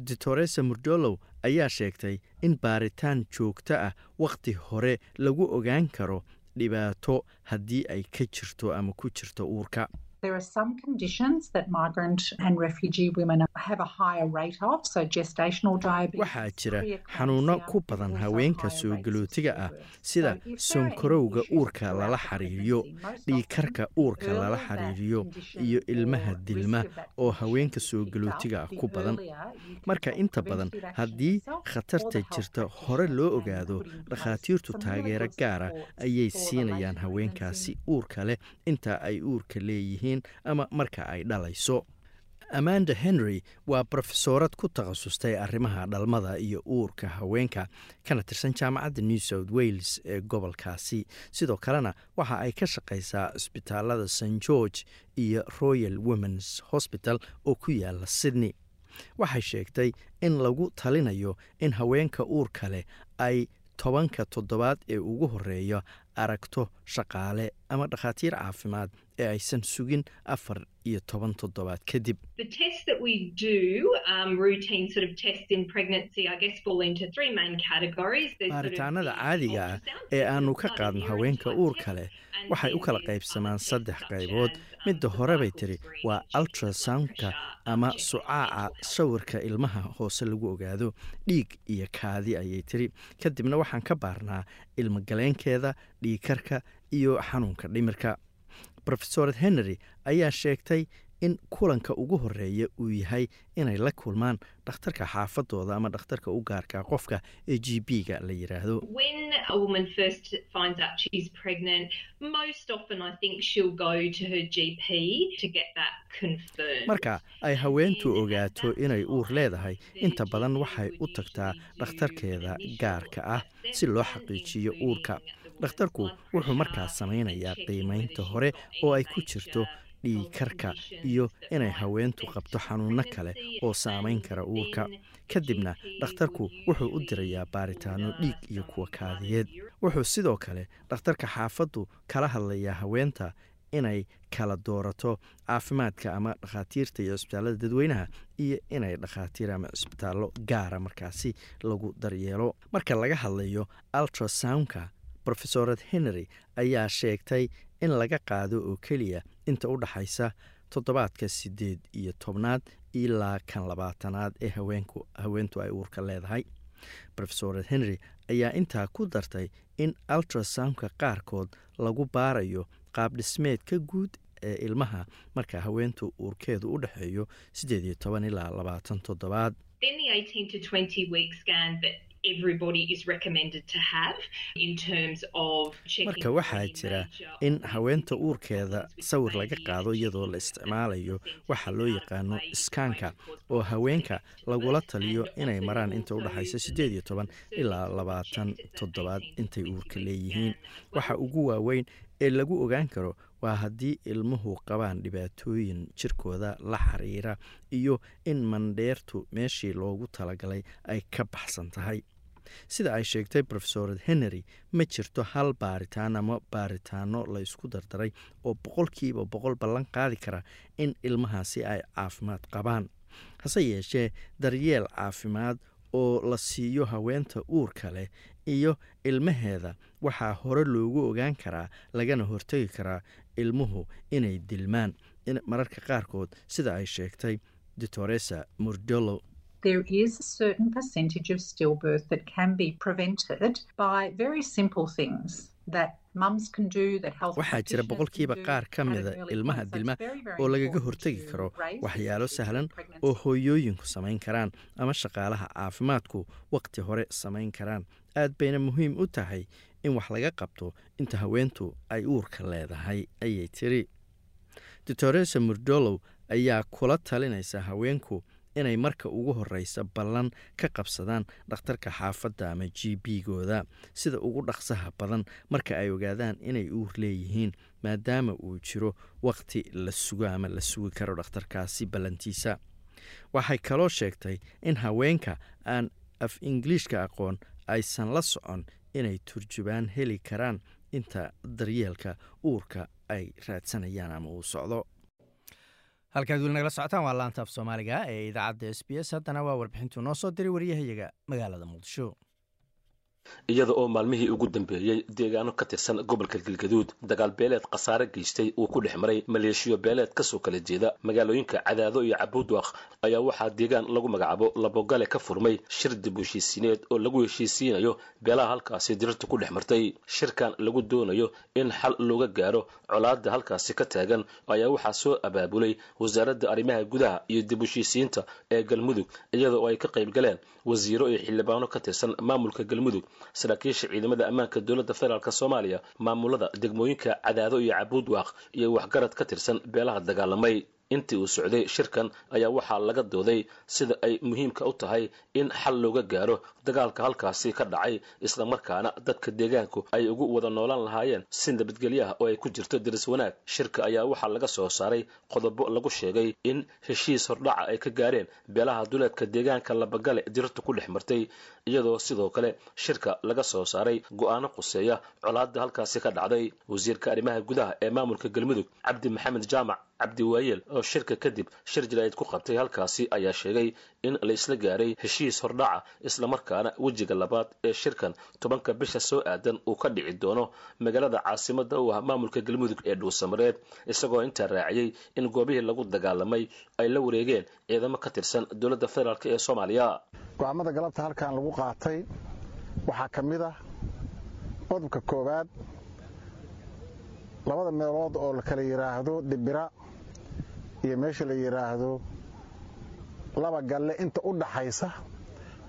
Ditoresa murdolow ayaa sheegtay in baaritaan joogto ah wakhti hore lagu ogaan karo dhibaato haddii ay ka jirto ama ku jirto uurka There are some conditions that migrant and refugee women have a higher rate of, so gestational diabetes. waxaa jira xanuuno ku badan haweenka soo galootiga ah sida sonkorowga uurka lala xiriiriyo dhiikarka uurka lala xiriiriyo iyo ilmaha dilma oo haweenka soo galootiga ah ku badan marka inta badan haddii khatarta jirta hore loo ogaado dhakhaatiirtu taageero gaara ayay siinayaan haweenkaasi uurka leh inta ay uurka leeyihiin ama marka ay dhalayso. Amanda henry waa brofesoorad ku takhasustay arrimaha dhalmada iyo uurka haweenka kana tirsan jaamacadda new south wales ee gobolkaasi. Sidoo kalena waxa ay ka shaqaysaa cisbitaalada st george iyo royal womens hosbital oo ku yaalla sydney. Waxay sheegtay in lagu talinayo in haweenka uurka leh ay tobanka toddobaad ee ugu horreeya aragto shaqaale ama dhakhaatiir caafimaad ee aysan sugin afar iyo toban toddobaad kadib. The tests that we do, um, routine sort of tests in pregnancy, I guess fall into three main categories. There's sort of baaritaanada caadiga ah ee aanu ka qaadno haweenka uurka leh. waxay u kala qaybsamaan saddex qaybood. as, midda um, hore bay tiri waa ultrasoundka pressure, ama sucaaca health. sawirka ilmaha hoose lagu ogaado. Dhiig iyo kaadi ayay tiri kadibna waxaan ka baarnaa ilmagaleenkeeda dhiigkarka iyo xanuunka dhimirka rofesored henry ayaa sheegtay in kulanka ugu horreeya uu yahay inay la kulmaan dhakhtarka xaafadooda ama dhakhtarka u gaarka qofka ee g b ga la confirmed. marka ay haweentu ogaato inay uur leedahay inta badan waxay u tagtaa dhakhtarkeeda gaarka ah si loo xaqiijiyo uurka dhakhtarku wuxuu markaas samaynayaa qiimaynta hore oo ay ku jirto dhiigkarka iyo inay haweentu qabto xanuunno kale oo saamayn kara uurka. Kadibna dhakhtarku wuxuu u dirayaa baaritaano dhiig iyo kuwa kaadiyeed. Wuxuu sidoo kale dhakhtarka xaafaddu kala hadlayaa haweenta inay kala doorato caafimaadka ama dhakhaatiirta iyo cisbitaallada dadweynaha iyo inay dhakhaatiir ama cisbitaallo gaara markaasi lagu daryeelo. Marka laga hadlayo ultrasoundka rofesored henry ayaa sheegtay in laga qaado oo keliya inta u dhaxaysa toddobaadka siddeed iyo tobnaad ilaa kan labaatanaad ee haweentu ay uurka leedahay. Rofesored henry ayaa intaa ku dartay in ultrasoundka qaarkood lagu baarayo qaab dhismeedka guud ee ilmaha marka haweentu uurkeedu u dhexeeyo siddeed iyo toban ilaa labaatan toddobaad Then the 18 to 20 week scan that everybody is recommended to have in terms of checking marka waxaa jira in haweenta uurkeeda sawir laga qaado iyadoo la isticmaalayo waxaa loo yaqaano iskaanka oo haweenka lagula taliyo inay maraan inta u also dhaxaysa the siddeed iyo toban ilaa labaatan toddobaad 18 to intay 20 uurka leeyihiin. waxa ugu waaweyn ee lagu ogaan karo waa haddii ilmuhu qabaan dhibaatooyin jirkooda la xiriira iyo in mandheertu meeshii loogu talagalay ay ka baxsan tahay sida ay sheegtay rofesorad henry ma jirto hal baaritaan ama baaritaano la ysku dardaray oo boqolkiiba boqol ballan qaadi kara in ilmahaasi ay caafimaad qabaan. Hase yeeshee daryeel caafimaad oo la siiyo haweenta uurka leh iyo ilmaheeda waxaa hore loogu ogaan karaa lagana hortegi karaa ilmuhu inay dilmaan. Mararka qaarkood sida ay sheegtay doctoresa murdolo there is a certain percentage of stillbirth that can be prevented by very simple things that mums can do that health waxaa jira boqolkiiba qaar ka mida ilmaha dilma oo lagaga hortegi karo waxyaalo sahlan oo hooyooyinku samayn karaan ama shaqaalaha caafimaadku waqti hore samayn karaan. Aad bayna muhiim u tahay in wax laga qabto inta haweentu ay uurka leedahay ayay tiri. Doctoresa murdolow ayaa kula talinaysa haweenku inay marka ugu horeysa ballan ka qabsadaan dhakhtarka xaafadda ama g b gooda sida ugu dhaqsaha badan marka ay ogaadaan inay uur leeyihiin maadaama uu jiro waqti la sugo ama la sugi karo dhakhtarkaasi ballantiisa. Waxay kaloo sheegtay in haweenka aan af ingiliishka aqoon aysan la socon inay turjubaan heli karaan inta daryeelka uurka ay raadsanayaan ama uu socdo halkaad weli nagala socotaan waa laanta af soomaaliga ee idaacadda s b s. Haddana waa warbixintuu noo soo diray waryahayaga magaalada muqdisho iyada oo maalmihii ugu dambeeyey deegaano ka tirsan gobolka galgaduud dagaal beeleed khasaare geystay uu ku dhex maray maleeshiyo beeleed ka soo kala jeeda. Magaalooyinka cadaado iyo cabuudwaq ayaa waxaa deegaan lagu magacaabo labogale ka furmay shir dib heshiisiineed oo lagu heshiisiinayo beelaha halkaasi dirirta ku dhex martay. Shirkan lagu doonayo in xal looga gaaro colaada halkaasi ka taagan ayaa waxaa soo abaabulay wasaaradda arrimaha gudaha iyo dib heshiisiinta ee galmudug iyada oo ay ka qayb galeen wasiiro iyo xildhibaano ka tirsan maamulka galmudug saraakiisha ciidamada ammaanka dowladda federaalk soomaaliya maamulada degmooyinka cadaado iyo cabuudwaaq iyo waxgarad ka tirsan beelaha dagaalamay intii uu socday shirkan ayaa waxaa laga dooday sida ay muhiimka u tahay in xal looga gaaro dagaalka halkaasi ka dhacay islamarkaana dadka deegaanku ay ugu wada noolaan lahaayeen si nabadgelyaha oo ay ku jirto diris wanaag. Shirka ayaa waxaa laga soo saaray qodobo lagu sheegay in heshiis hordhaca ay ka gaareen beelaha duleedka deegaanka labagale dirirta ku dhex martay iyadoo sidoo kale shirka laga soo saaray go'aano quseeya colaada halkaasi ka dhacday. Wasiirka arrimaha gudaha ee maamulka galmudug cabdi maxamed jaamac cabdi waayeel oo shirka kadib shir jaraa'id ku qabtay halkaasi ayaa sheegay in la isla gaaray heshiis hordhaca islamarkaana wejiga labaad ee shirkan tobanka bisha soo aadan uu ka dhici doono. Magaalada caasimada u ah maamulka galmudug ee dhuusamareed isagoo intaa raaciyey in goobihii lagu dagaalamay ay la wareegeen ciidamo ka tirsan dowladda federaalk ee soomaaliya. Go'aamada galabta halkan lagu qaatay waxaa ka mid ah qodobka koowaad labada meelood oo la kala yidhaahdo dibira iyo meesha la yidhaahdo laba galle inta u dhaxaysa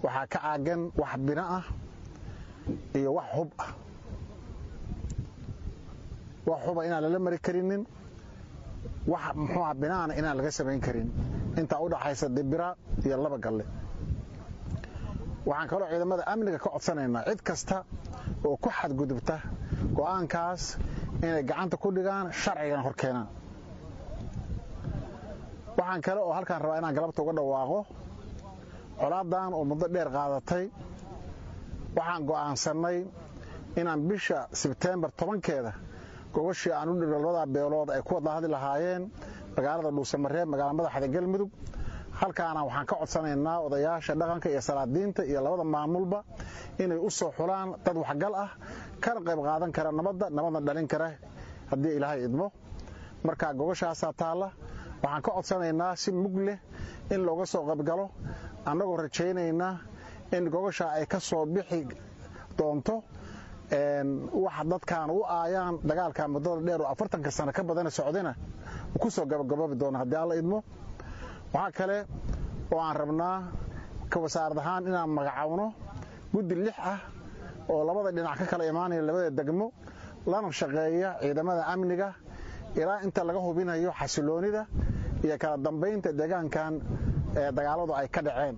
waxaa ka caagan wax bino ah iyo wax hub ah. Wax huba inaan lala mari karinin wax muxuuha binaana inaan laga samayn karin. Intaa u dhaxaysa dibira iyo laba galle. Waxaan kaloo ciidamada amniga ka codsanaynaa cid kasta oo ku xadgudubta go'aankaas inay gacanta ku dhigaan sharcigana hor keenaan waxaan kale oo halkaan rabaa inaan galabta uga dhawaaqo colaadan oo muddo dheer qaadatay. Waxaan go'aansannay inaan bisha sebteembar tobankeeda gogashii aan u dhigno labadaa beelood ay ku wada hadli lahaayeen magaalada dhuusamareeb magaala madaxda galmudug. Halkaana waxaan ka codsanaynaa odayaasha dhaqanka iyo salaadiinta iyo labada maamulba inay u soo xulaan dad waxgal ah kana qayb qaadan kara nabadda nabadna dhalin kara haddii ilaahay idmo. Marka gogashaasaa taalla waxaan ka codsanaynaa si mug leh in looga soo qaybgalo annagoo rajaynaynaa in gogashaa ay ka soo bixi doonto wax dadkaan u aayaan dagaalka muddada dheer oo afartanka sano ka badana socdayna ku soo gabagaboobi doona haddii alla idmo. Waxaa kale oo aan rabnaa ka wasaarad ahaan inaan magacawno guddi lix ah oo labada dhinac ka kala imaanaya labada degmo lana shaqeeya ciidamada amniga ilaa inta laga hubinayo xasiloonida iyo kala dambaynta deegaankan ee dagaaladu ay ka dhaceen.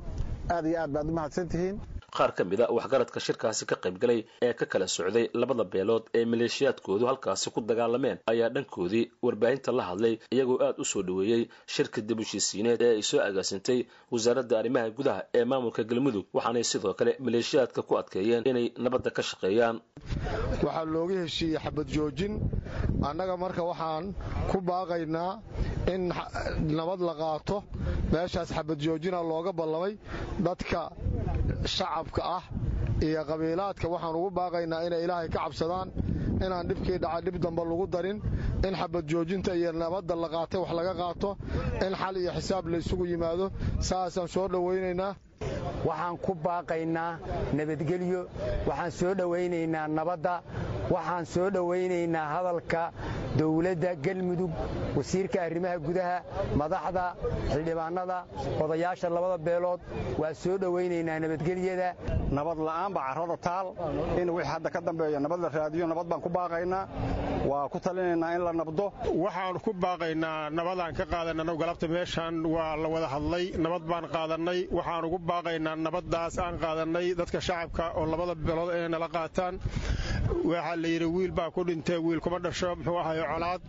Aad iyo aad baad u mahadsantihiin qaar ka mid a waxgaradka shirkaasi ka qaybgalay ee ka kala socday labada beelood ee maleeshiyaadkoodu halkaasi ku dagaalameen ayaa dhankoodii warbaahinta la hadlay iyagoo aad u soo dhoweeyey shirka dib heshiisiineed ee ay soo agaasintay wasaaradda arrimaha gudaha ee maamulka galmudug waxaanay sidoo kale maleeshiyaadka ku adkeeyeen inay nabadda ka shaqeeyaan. Waxaa looga heshiiyey xabad joojin. Annaga marka waxaan ku baaqaynaa in nabad la qaato. Meeshaas xabad joojina looga ballamay dadka shacabka ah iyo qabiilaadka waxaan ugu baaqaynaa inay ilaahay ka cabsadaan inaan dhibkii dhaca dhib damba lagu darin in xabad joojinta iyo nabadda la qaatay wax laga qaato in xal iyo xisaab la isugu yimaado. Saasaan soo dhowaynaynaa waxaan ku baaqaynaa nabadgelyo waxaan soo dhowaynaynaa nabadda waxaan soo dhowaynaynaa hadalka dowladda galmudug wasiirka arrimaha gudaha madaxda xildhibaanada odayaasha labada beelood. Waa soo dhowaynaynaa nabadgelyada. Nabad la'aanba carrada taal. In wixii hadda ka dambeeya nabad la raadiyo nabad baan ku baaqaynaa. Waa ku talinaynaa in la nabdo. Waxaan ku baaqaynaa nabadaan ka qaadanay anagu galabta meeshaan waa la wada hadlay. Nabad baan qaadannay waxaan ugu baaqaynaa nabaddaas aan qaadannay dadka shacabka oo labada beelood inay nala qaataan waxaa la yidhi wiil baa ku dhintee wiil kuma dhasho muxuu ahayo colaad.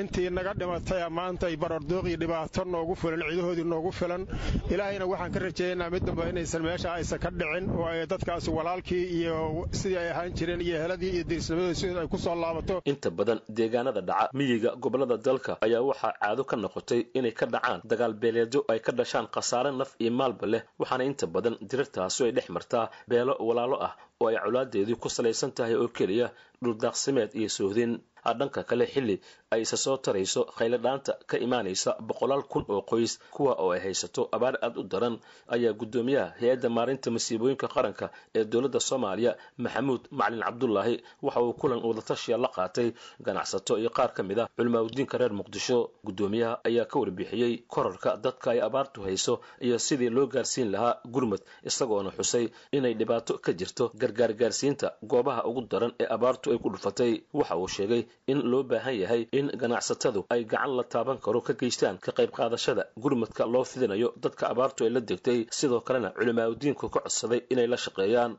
Intii naga dhimatay maanta ay barordooqii dhibaato noogu filan ciidahoodii noogu filan. Ilaahayna waxaan ka rajaynaynaa mid damba inaysan meesha aysan ka dhicin oo ay dadkaasi walaalkii iyo sidii ay ahaan jireen iyo heladii iyo dirisnimadii sidii ay ku soo laabato. Inta badan deegaanada dhaca miyiga gobollada dalka ayaa waxaa caado ka noqotay inay ka dhacaan dagaal beeleedyo ay ka dhashaan khasaare naf iyo maalba leh waxaana inta badan dirirtaasi ay dhex martaa beelo walaalo ah oo ay colaadeedii ku salaysan tahay oo keliya dhuldaaqsimeed iyo soohdin dhanka kale xilli ay isa soo tarayso khayladhaanta ka imaanaysa boqolaal kun oo qoys kuwa oo ay haysato abaar aad u daran ayaa guddoomiyaha hay'adda maarinta masiibooyinka qaranka ee dowladda soomaaliya maxamuud macalin cabdulaahi waxa uu kulan wadatashiya la qaatay. Ganacsato iyo qaar ka mid ah culimaadudiinka reer muqdisho guddoomiyaha ayaa ka warbixiyey korarka dadka ay abaartu hayso iyo sidii loo gaarsiin lahaa gurmud isagoona xusay inay dhibaato ka jirto gargaar gaarsiinta goobaha ugu daran ee abaartu ay ku dhufatay. Waxa uu sheegay in loo baahan yahay in ganacsatadu ay gacan la taaban karo ka geystaan ka qayb qaadashada gurmadka loo fidinayo dadka abaartu ay la degtay. Sidoo kalena culimaadudiinku ka codsaday inay la shaqeeyaan.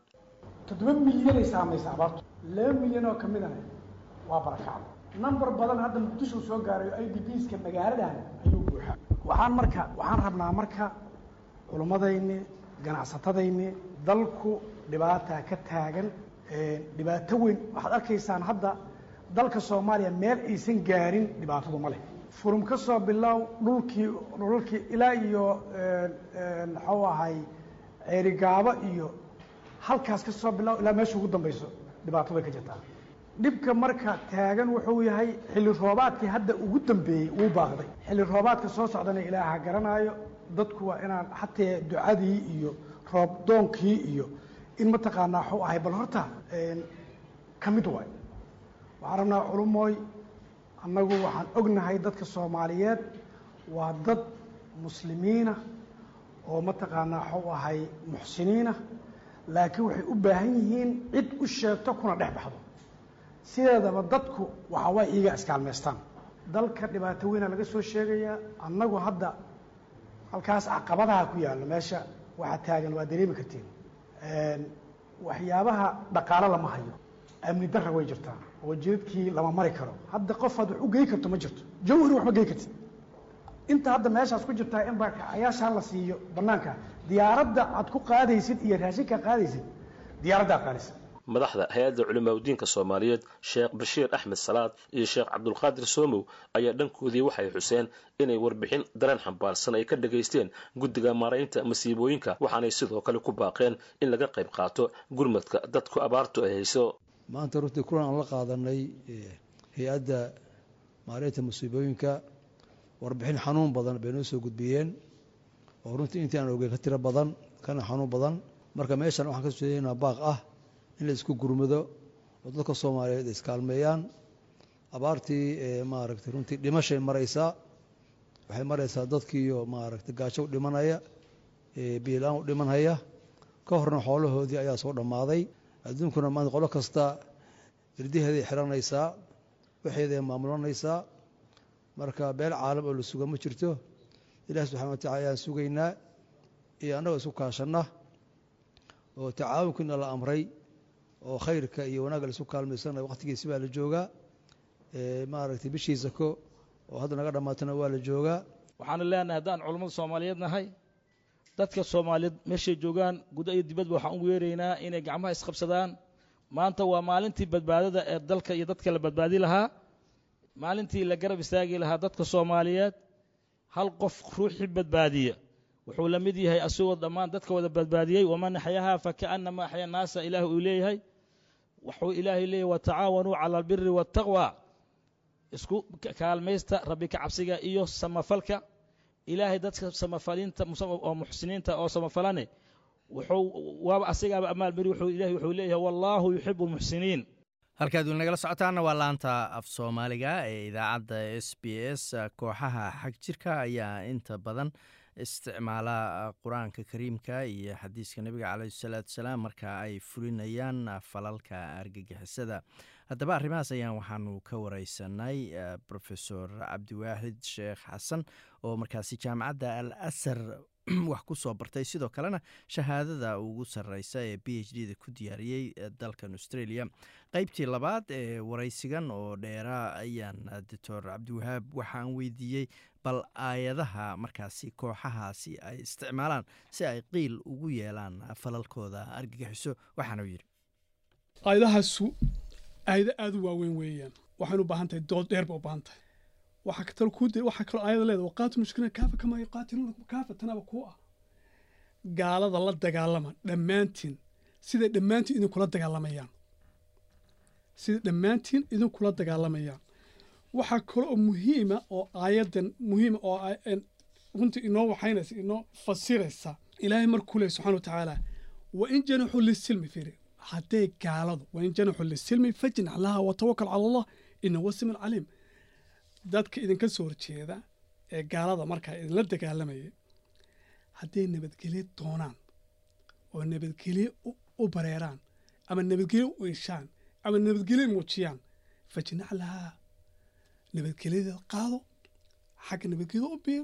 Toddoba milyanay saamaysa abaartu. Laba milyan oo ka midana waa barakacda nambar badan hadda muqdisho soo gaarayo i d bska magaaladan ayuu buuxaa. Waxaan marka waxaan rabnaa marka culummadayni ganacsatadayni dalku dhibaataa ka taagan dhibaato weyn. Waxaad arkaysaan hadda dalka soomaaliya meel aysan gaarin dhibaatadu ma leh. Furum ka soo bilow dhulkii dhulalkii ilaa iyo muxuu ahay ceerigaabo iyo halkaas ka soo bilow ilaa meesha ugu dambayso dhibaatadu way ka jirtaa. Dhibka marka taagan wuxuu yahay xilli roobaadkii hadda ugu dambeeyey wuu baaqday xilli roobaadka soo socdana ilaaha garanaayo dadku waa inaan xatee ducadii iyo roob doonkii iyo in mataqaanaa waxuu ahay bal horta ka mid waay waxaan rabnaa culumooy annagu waxaan ognahay dadka soomaaliyeed waa dad muslimiina oo mataqaanaa waxuu ahay muxsiniina laakiin waxay u baahan yihiin cid u sheegto kuna dhex baxdo. Sideedaba dadku waxa waa iiga iskaalmaystaan dalka dhibaato weyna laga soo sheegayaa annagu hadda halkaas caqabadaha ku yaallo meesha waxaa taagan waa dareemi kartiin. Waxyaabaha dhaqaalo lama hayo. Amni darra way jirtaa oo jidadkii lama mari karo. Hadda qof aad wax u gey karto ma jirto. Jawhari wax ma gey kartid. Inta hadda meeshaas ku jirtaa in barkacayaashaan la siiyo banaanka diyaaradda aad ku qaadaysid iyo raashinka qaadaysid diyaaraddaa qaadaysid. Madaxda hay'adda culimaadudiinka soomaaliyeed sheekh bashiir axmed salaad iyo sheekh cabdulqaadir soomow ayaa dhankoodii waxay xuseen inay warbixin dareen xambaarsan ay ka dhagaysteen guddiga maaraynta masiibooyinka. Waxaanay sidoo kale ku baaqeen in laga qayb qaato gurmadka dadku abaartu ay hayso maanta runtii kulan aan la qaadanay hay'adda maaraynta masiibooyinka warbixin xanuun badan bay noo soo gudbiyeen oo runtii intii aan ogey ka tiro badan kana xanuun badan. Marka meeshan waxaan ka sujeedaynaa baaq ah in la isku gurmado oo dadka soomaaliyeed iskaalmeeyaan abaartii maaragtay runtii dhimashay maraysaa waxay maraysaa dadkiiyo maaragtay gaajo u dhimanaya biilaan u dhimanhaya ka horna xoolahoodii ayaa soo dhammaaday adduunkuna maanta qolo kasta irdiheeday xiranaysaa waxeeday maamulanaysaa marka beel caalam oo la suga ma jirto. Ilaah subxana watacala ayaan sugaynaa iyo annagoo isku kaashanna oo tacaawunkiina la amray oo khayrka iyo wanaagga la isu kaalmaysanaya waqtigiisi baa la joogaa maaragtay bishii sako oo hadda naga dhammaatana waa la joogaa. Waxaanu leenahay haddaan culammada soomaaliyeed nahay dadka soomaaliyeed meeshay joogaan guda iyo dibadba waxaan ugu yeeraynaa inay gacmaha isqabsadaan. Maanta waa maalintii badbaadada ee dalka iyo dadka la badbaadi lahaa. Maalintii la garab istaagi lahaa dadka soomaaliyeed. Hal qof ruuxii badbaadiya. Wuxuu la mid yahay asagoo dhammaan dadka wada badbaadiyey waman axyahaa fakaannama axya naasa ilaah uu leeyahay. Wuxuu ilaahay leeyahay watacaawanuu cala albiri waataqwa isku kaalmaysta rabbi ka cabsiga iyo samafalka ilaahay dadka samafalinta oo muxsiniinta oo samafalane wuxuu waaba asigaaba amaalmari wuxuu ilahay wuxuu leeyahay wallaahu yuxibu almuxsiniin halkaad weli nagala socotaana waa laanta af soomaaliga ee idaacadda s b s kooxaha xag jirka ayaa inta badan isticmaala qur'aanka kariimka iyo xadiiska nebiga caleyhi salaatu salaam marka ay fulinayaan falalka argagixisada haddaba arrimahaas ayaan waxaanu ka wareysanay profesor cabdiwaaxid sheekh xasan oo markaasi jaamacadda al asar wax ku soo bartay. Sidoo kalena shahaadada ugu sareysa ee b h d da ku diyaariyey dalkan australia. Qeybtii labaad ee wareysigan oo dheeraa ayaan doctor cabdiwahaab waxaan weydiiyey bal aayadaha markaasi kooxahaasi ay isticmaalaan si ay qiil ugu yeelaan falalkooda argagixiso waxaanu yidhi aayado aada u waaweyn weeyaan. Waxaynu u baahan tahay dood dheer ba u baahan tahay waxaa katalo dir waxaa kaloo aayada leeda waqaatilu mushkiliina kaafa kamaa yuqaatiluunakum kaafa tanaba kuu ah? Gaalada la dagaalama dhammaantiin siday dhammaantiin idinkula dagaalamayaan. Siday dhammaantiin idinkula dagaalamayaan. Waxaa kale oo muhiima oo aayadan muhiima oo runtii inoo waxaynaysa inoo fasiraysa ilaahay markuu leey subxana wa tacaala wa in janaxuu lisilmi fiiri hadday gaaladu wa in janaxuu lisilmi fajnax laha watawakal cala allah ina wasimun caliim. Dadka idinka soo horjeeda ee gaalada markaa idinla dagaalamayay hadday nabadgelyo doonaan oo nabadgelyo u bareeraan ama nabadgelyo u ishaan ama nabadgelyo muujiyaan fajnax lahaa nabadgelyada qaado xagga nabadgelyada u biir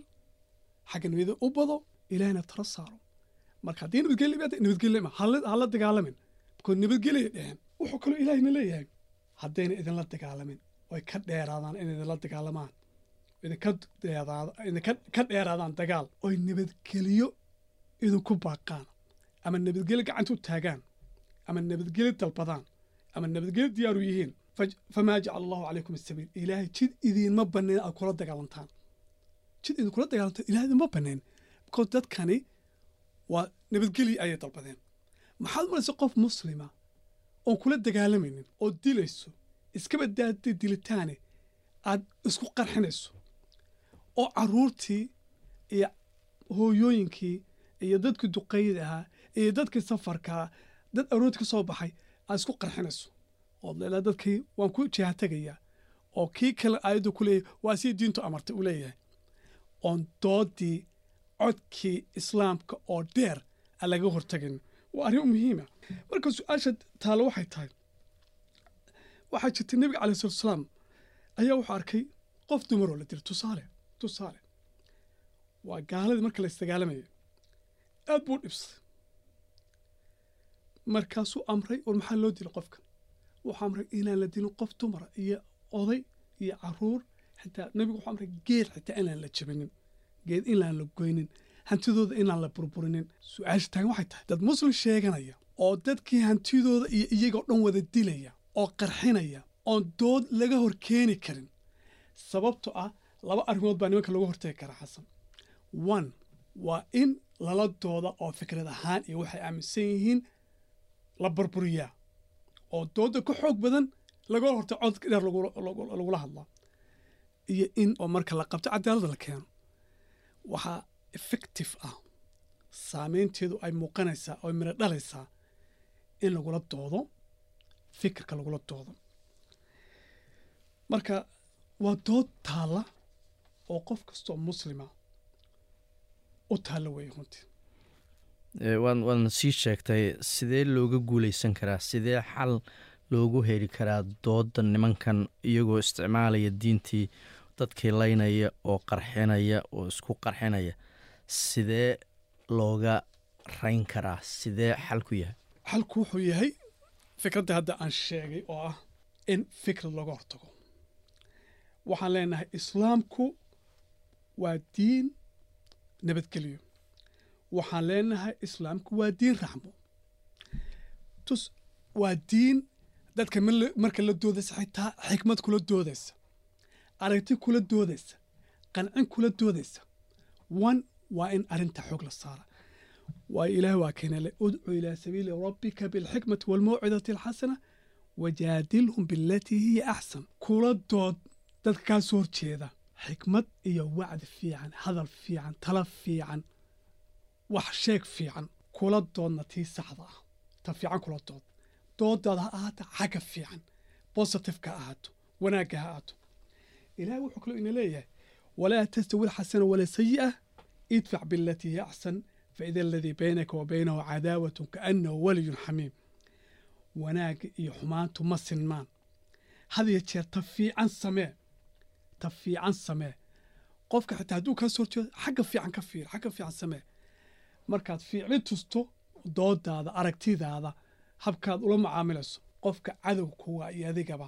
xagga nabadgelyada u bado ilaahina tala saaro. Marka haddii nabadgelyo nabadgelyo hala dagaalamin bikood nabadgelya dheheen wuxuu kaloo ilaahina leeyahay. Haddayna idinla dagaalamin oy ka dheeraadaan in idinla dagaalamaan. Ka dheeraadaan dagaal. Oy nabadgelyo idinku baaqaan. Ama nabadgelyo gacanta u taagaan. Ama nabadgelyo dalbadaan. Ama nabadgelyo diyaaru yihiin. Famaa jacala allahu calaykum asabiil ilaahay jid idiinma banayn aad kula dagaalantaan. Jid idinkula dagaalantaan ilahay idinma banayn bikoos dadkani waa nabadgelyi ayay dalbadeen maxaad maraysa qof muslima oon kula dagaalamaynin oo dilayso iskaba daada dilitaane aad isku qarxinayso oo carruurtii iyo hooyooyinkii iyo dadkii duqeeyada ahaa iyo dadkii safarkaa dad aroorti ka soo baxay aad isku qarxinayso. Ood leelaa dadkii waan ku jihatagayaa oo kii kale aayaddu ku leeyahay waa sii diintu amartay uu leeyahay. Oon doodii codkii islaamka oo dheer aan laga hortagin waa arrin muhiima. Marka su'aasha taalo waxay tahay waxaa jirtay nebiga calai salatu salaam ayaa wuxuu arkay qof dumaroo la dila tusaale tusaale. Waa gaaladii marka la isdagaalamayay aad buu dhibsaday markaasuu amray war maxaa loo dila qofkan wuxuu amray inaan la dilin qof dumara iyo oday iyo carruur xitaa nebigu wuxuu amray geed xitaa inaan la jabinin geed inaan la goynin hantidooda inaan la burburinin su'aasha taagan waxay tahay dad muslim sheeganaya oo dadkii hantidooda iyo iyagoo dhan wada dilaya oo qarxinaya oon dood laga hor keeni karin. Sababto ah laba arrimood baa nimanka lagu hortegi karaa xasan one waa in lala dooda oo fikrad ahaan iyo waxay aaminsan yihiin la burburiyaa oo dooda ka xoog badan laga horta cod dheer lagula hadlaa iyo in oo marka la qabto cadaaladda la keeno. Waxaa effective ah saameynteedu ay muuqanaysaa oo miro dhalaysaa in lagula doodo fikirka lagula doodo marka waa dood taalla oo qof kastoo muslima u taalla weeye runtii. Waadna sii sheegtay sidee looga guuleysan karaa sidee xal loogu heli karaa dooda nimankan iyagoo isticmaalaya diintii dadkii laynaya oo qarxinaya oo isku qarxinaya sidee looga rayn karaa? Sidee xal ku yahay? Xalku wuxuu yahay fikradda hadda aan sheegay oo ah in fikrad laga hortago. Waxaan leenahay islaamku waa diin nabadgelyo. Waxaan leenahay islaamku waa diin raxmo. Tus waa diin dadka marka la doodaysa xitaa xikmad kula doodaysa. Aragti kula doodaysa. Qancin kula doodaysa waa in arrinta xoog la saara waa ilaah waa keenale udcu ilaa sabiili rabbika bilxikmati walmawcidati alxasana wajaadilhum bilatii hiya axsan kula dood dadka kaa horjeeda. Xikmad iyo wacdi fiican hadal fiican tala fiican wax sheeg fiican. Kula doodna tii saxda ah. Ta fiican kula dood. Doodaada ha ahaata xagga fiican. Bositifeka ha ahaato. Wanaagga ha ahaato. Ilaah wuxuu kaloo ina leeyahay walaa tastawi alxasana wala sayi'a idfac bilatii hiya axsan faida aladii baynaka wa baynahu cadaawatun kaannahu waliyun xamiim wanaagga iyo xumaantu ma sinmaan had iyo jeer ta fiican samee ta fiican samee qofka xitaa hadduu kaa soo horjeedo xagga fiican ka fiir xagga fiican samee markaad fiicli tusto doodaada aragtidaada habkaad ula macaamilayso qofka cadowga kuwa iyo adigaba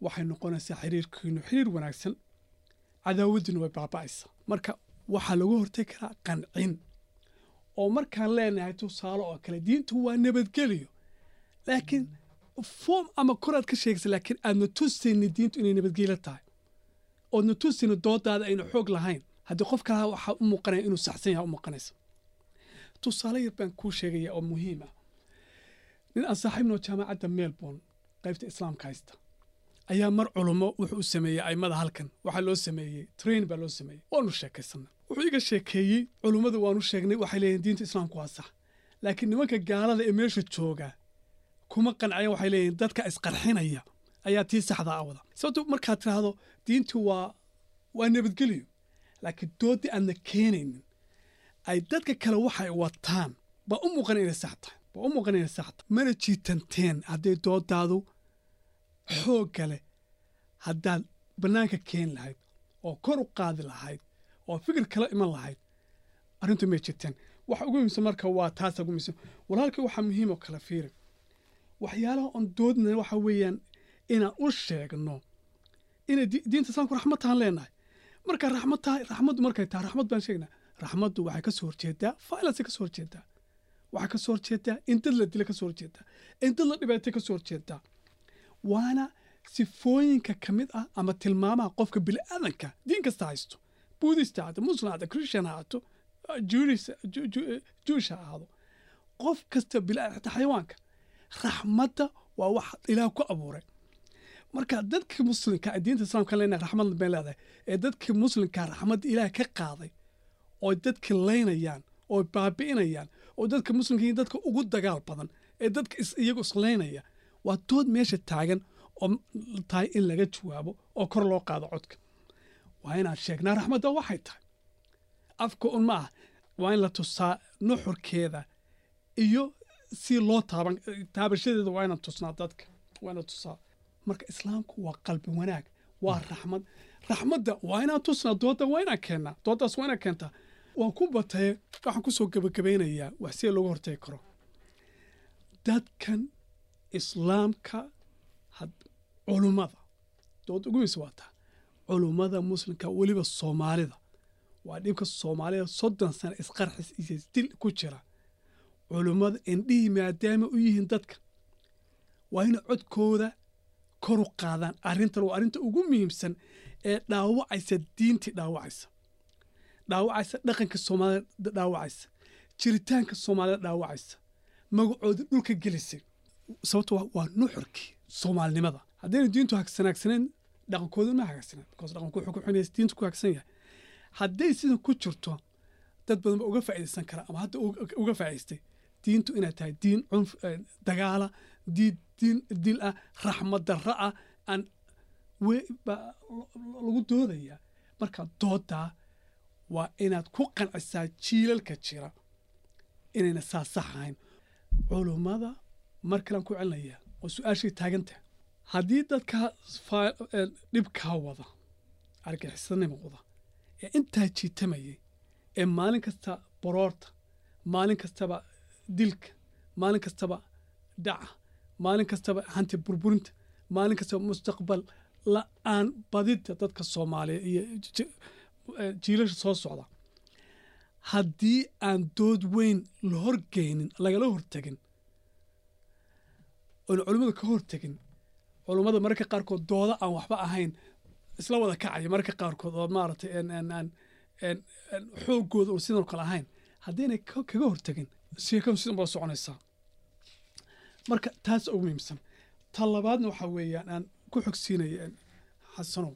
waxay noqonaysaa xiriirkiinu xiriir wanaagsan cadaawaddinu way baaba'aysaa marka waxaa lagu hortegi karaa qancin. Oo markaan leenahay tusaale oo kale diintu waa nabadgeliyo laakiin foom ama koraad ka sheegaysa laakiin aadna tusayni diintu inay nabadgelyo tahay. Oodna tusayni doodaada ayna xoog lahayn. Haddii qof kalaha waxaa u muuqanaya inuu saxsan yaha u muuqanaysa. Tusaale yar baan kuu sheegaya oo muhiim ah. Nin aan saaxiibnoo jaamacadda melbourne qaybta islaamka haysta ayaa mar culummo wuxuu u sameeyey aimada halkan. Waxaa loo sameeyey train baa loo sameeyey waanu sheekaysanay wuxuu iga sheekeeyey culummada waanu sheegnay waxay leeyihiin diinta islaamku waa sax. Laakiin nimanka gaalada ee meesha jooga kuma qancaya waxay leeyihiin dadka isqarxinaya ayaa tii saxda ah wada. Sababto markaad tiraahdo diintu waa waa nabadgelyo. Laakiin doodii aadna keenaynin ay dadka kale waxay wataan baa u muuqan inay sax tahay baa u muuqan inay sax tahay. Mana jiitanteen hadday doodaadu xoogga leh haddaad bannaanka keeni lahayd oo kor u qaadi lahayd oo fikir kala iman lahayd. Arrintu may jirteen. Waxa ugu muhiimsan marka waa taasa ugu muhiimsan. Walaalkii waxaa muhiim oo kale fiiri. Waxyaalaha oon doodna waxa weeyaan inaan u sheegno. Inay diinta islaamku raxmad tahan leenahay. Marka raxmad tahay raxmaddu markay tahay raxmad baan sheegnaa. Raxmaddu waxay ka soo horjeedaa violence ka soo horjeedaa waxay ka horjeedaa in dad la dila ka horjeedaa in dad la dhibaatay ka horjeedaa waana sifooyinka ka mid ah ama tilmaamaha qofka bini'aadanka diin kasta haysto buudista ahaato muslim ahaato christian ahaato juish ha ahaado qof kasta bini'aadan xayawaanka raxmadda waa wax ilaah ku abuuray marka dadkii muslimka diinta islaamka leenahay raxmad bay leedahay ee dadkii muslimka raxmadda ilaah ka qaaday oo dadka laynayaan oo baabi'inayaan oo dadka muslimka dadka ugu dagaal badan ee dadka iyagu islaynaya waa dood meesha taagan oo tahay in laga jawaabo oo kor loo qaado codka waa inaan sheegnaa raxmadda waxay tahay. Afka un ma ah waa in la tusaa nuxurkeeda iyo si loo taaban taabashadeeda waa inaan tusnaa dadka waa inaan tusaa. Marka islaamku waa qalbi wanaag waa raxmad raxmadda waa inaan tusnaa doodda waa inaan keennaa dooddaas waa inaan keentaa. Waan ku bataye waxaan ku soo gebagabaynayaa wax sida looga hortagi karo. Dadkan islaamka culummada dood ugu weysa waa taa culummada muslimka weliba soomaalida. Waa dhibka soomaalida soddon sano isqarxis iyo dil ku jira. Culummada indhihii maadaama u yihiin dadka waa inay codkooda kor u qaadaan arrintan waa arrinta ugu muhiimsan ee dhaawacaysa diintii dhaawacaysa. Dhaawacaysa dhaqanka soomaalida dhaawacaysa. Jiritaanka soomaalida dhaawacaysa. Magacooda dhulka gelisay sababto waa nuxurkii soomaalinimada haddayna diintu hagsanaagsaneen dhaqankooda ma hagaagsaneen because dhaqanku wuxuu ku xunaysa diintu ku hagsan yahay. Hadday sidan ku jirto dad badan ba uga faa'iidaysan kara ama hadda uga faa'idaystay diintu inay tahay diin cunf dagaala diin diin dil ah raxmad darra ah aan lagu doodayaa marka doodaa waa inaad ku qancisaa jiilalka jira inayna saa sax ahayn. Culummada mar kalean ku celinayaa oo su'aashay taagantaha haddii dadka dhibkaa wada argaxisanima wada ee intaa jiitamayay ee maalin kasta boroorta maalin kastaba dilka maalin kastaba dhaca maalin kastaba hanti burburinta maalin kastaba mustaqbal la'aan badida dadka soomaaliya iyo jiilasha soo socda. Haddii aan dood weyn la horgeynin lagala hortegin oon culimmada ka hortegin culummada mararka qaarkood dooda aan waxba ahayn. Isla wada kacaya mararka qaarkood oo maaragtay xoogooda un sidan kale ahayn. Haddiinay kaga hortegin sheekadu sidan baa soconaysaa. Marka taas ugu muhiimsan. Ta labaadna waxaa weeyaan aan ku xogsiinaya xasanow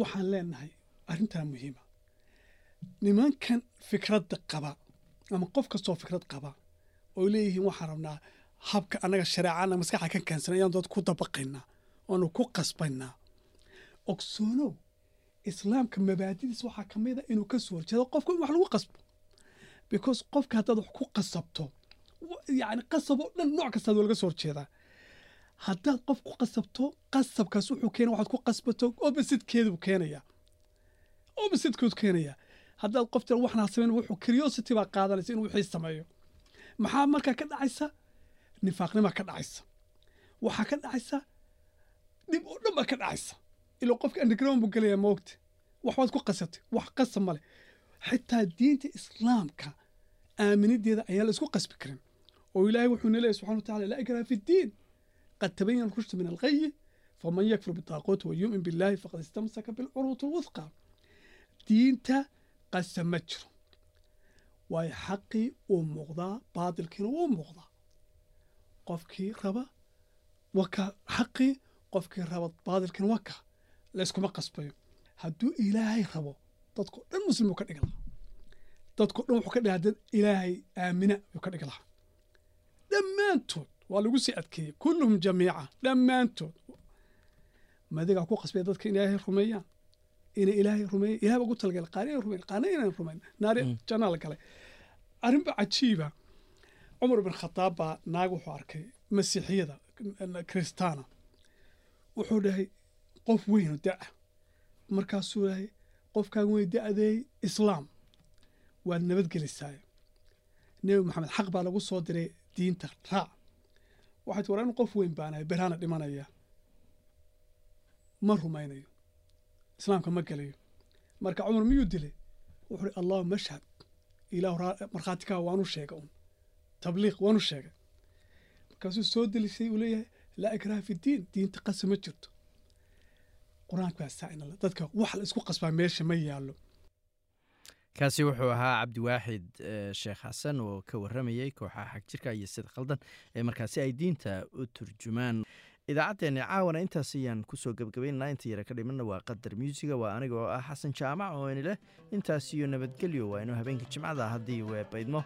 waxaan leenahay arrintaa muhiima. Nimankan fikradda qaba ama qof kastoo fikrad qaba oo leeyihiin waxaan rabnaa habka annaga shareecana maskaxa ka keensan ayaan dood ku dabaqaynaa oonu ku qasbaynaa. Ogsoonow islaamka mabaadidiis waxaa ka mid a inuu ka soo horjeedo qofka in wax lagu qasbo. Because qofka haddaad wax ku qasabto yacni qasab oo dhan nooc kastaad waa laga soo horjeedaa haddaad qof ku qasabto qasabkaas wuxuu keena waxaad ku qasbato oppositekeeduu keenayaa. Oppositekeedu keenayaa. Haddaad qof waxnaa samayn wuxuu curiosity baa qaadanaysa inuu wixii sameeyo. Maxaa markaa ka dhacaysa nifaaqnimaa ka dhacaysa. Waxaa ka dhacaysa dhib oo dhan baa ka dhacaysa. Ilaa qofka underground buu gelayaa moogta waxbaad ku qasabtay wax qasab male xitaa diinta islaamka aaminideeda ayaan la isku qasbi karin. Oo ilaahay wuxuu na leeyahy subxana watacala laa ikraha fi ddiin qad tabayana rushdu min alghayi faman yakfur bitaaquuti wa yu'min billahi faqad istamsaka bilcuruuti alwuthqa. Diinta qasab ma jiro. Waayo xaqii uu muuqdaa baatilkiina wuu muuqdaa qofkii raba waka xaqii qofkii raba baatilkiina waka layskuma qasbayo. Hadduu ilaahay rabo dadko dhan muslim ka dhigi lahaa. Dadko dhan wuxuu ka dhigaa dad ilaahay aamina buu ka dhigi lahaa. Dhammaantood waa lagu sii adkeeyey kulluhum jamiica dhammaantood. Madigaa ku qasbaya dadka ilaahay rumeeyaan inay ilaahay rumeeyan ilahay baa ugu talagalay qaar inay rumeyn qaarna inaan rumeyn naari jannaa la galay arrinba cajiiba cumar bin khataab baa naag wuxuu arkay masiixiyada kristaana wuxuu dhahay qof weyn oo da'a markaasuu dhahay qofkaan weyn da-deey islaam. Waad nabadgelisaayo nebi maxamed xaq baa lagu soo diray diinta raac waxay ti war anu qof weyn baanahay beraana dhimanaya. Ma rumaynayo. Islaamka ma gelayo. Marka cumar miyuu dilay? Wuxuu hi allahuma ashhad. Ilaahu markhaatikaa waanu sheegay un tabliiq waanu sheegay markaasuu soo delisay uu leeyahay laa ikraha fi diin diinta qasa ma jirto qur'aanka baa saainala dadka wax la isku qasbaa meesha ma yaallo kaasi wuxuu ahaa cabdiwaaxid sheekh xasan oo ka waramayey kooxaha xagjirka iyo sida khaldan ee markaasi ay diinta u turjumaan idaacaddeenni caawana intaas ayaan ku soo gebgabaynana inta yara ka dhimanna waa qadar muusiga waa aniga oo ah xasan jaamac oo ini leh intaas iyo nabadgelyo waa inuu habeenka jimcada haddii weebaydmo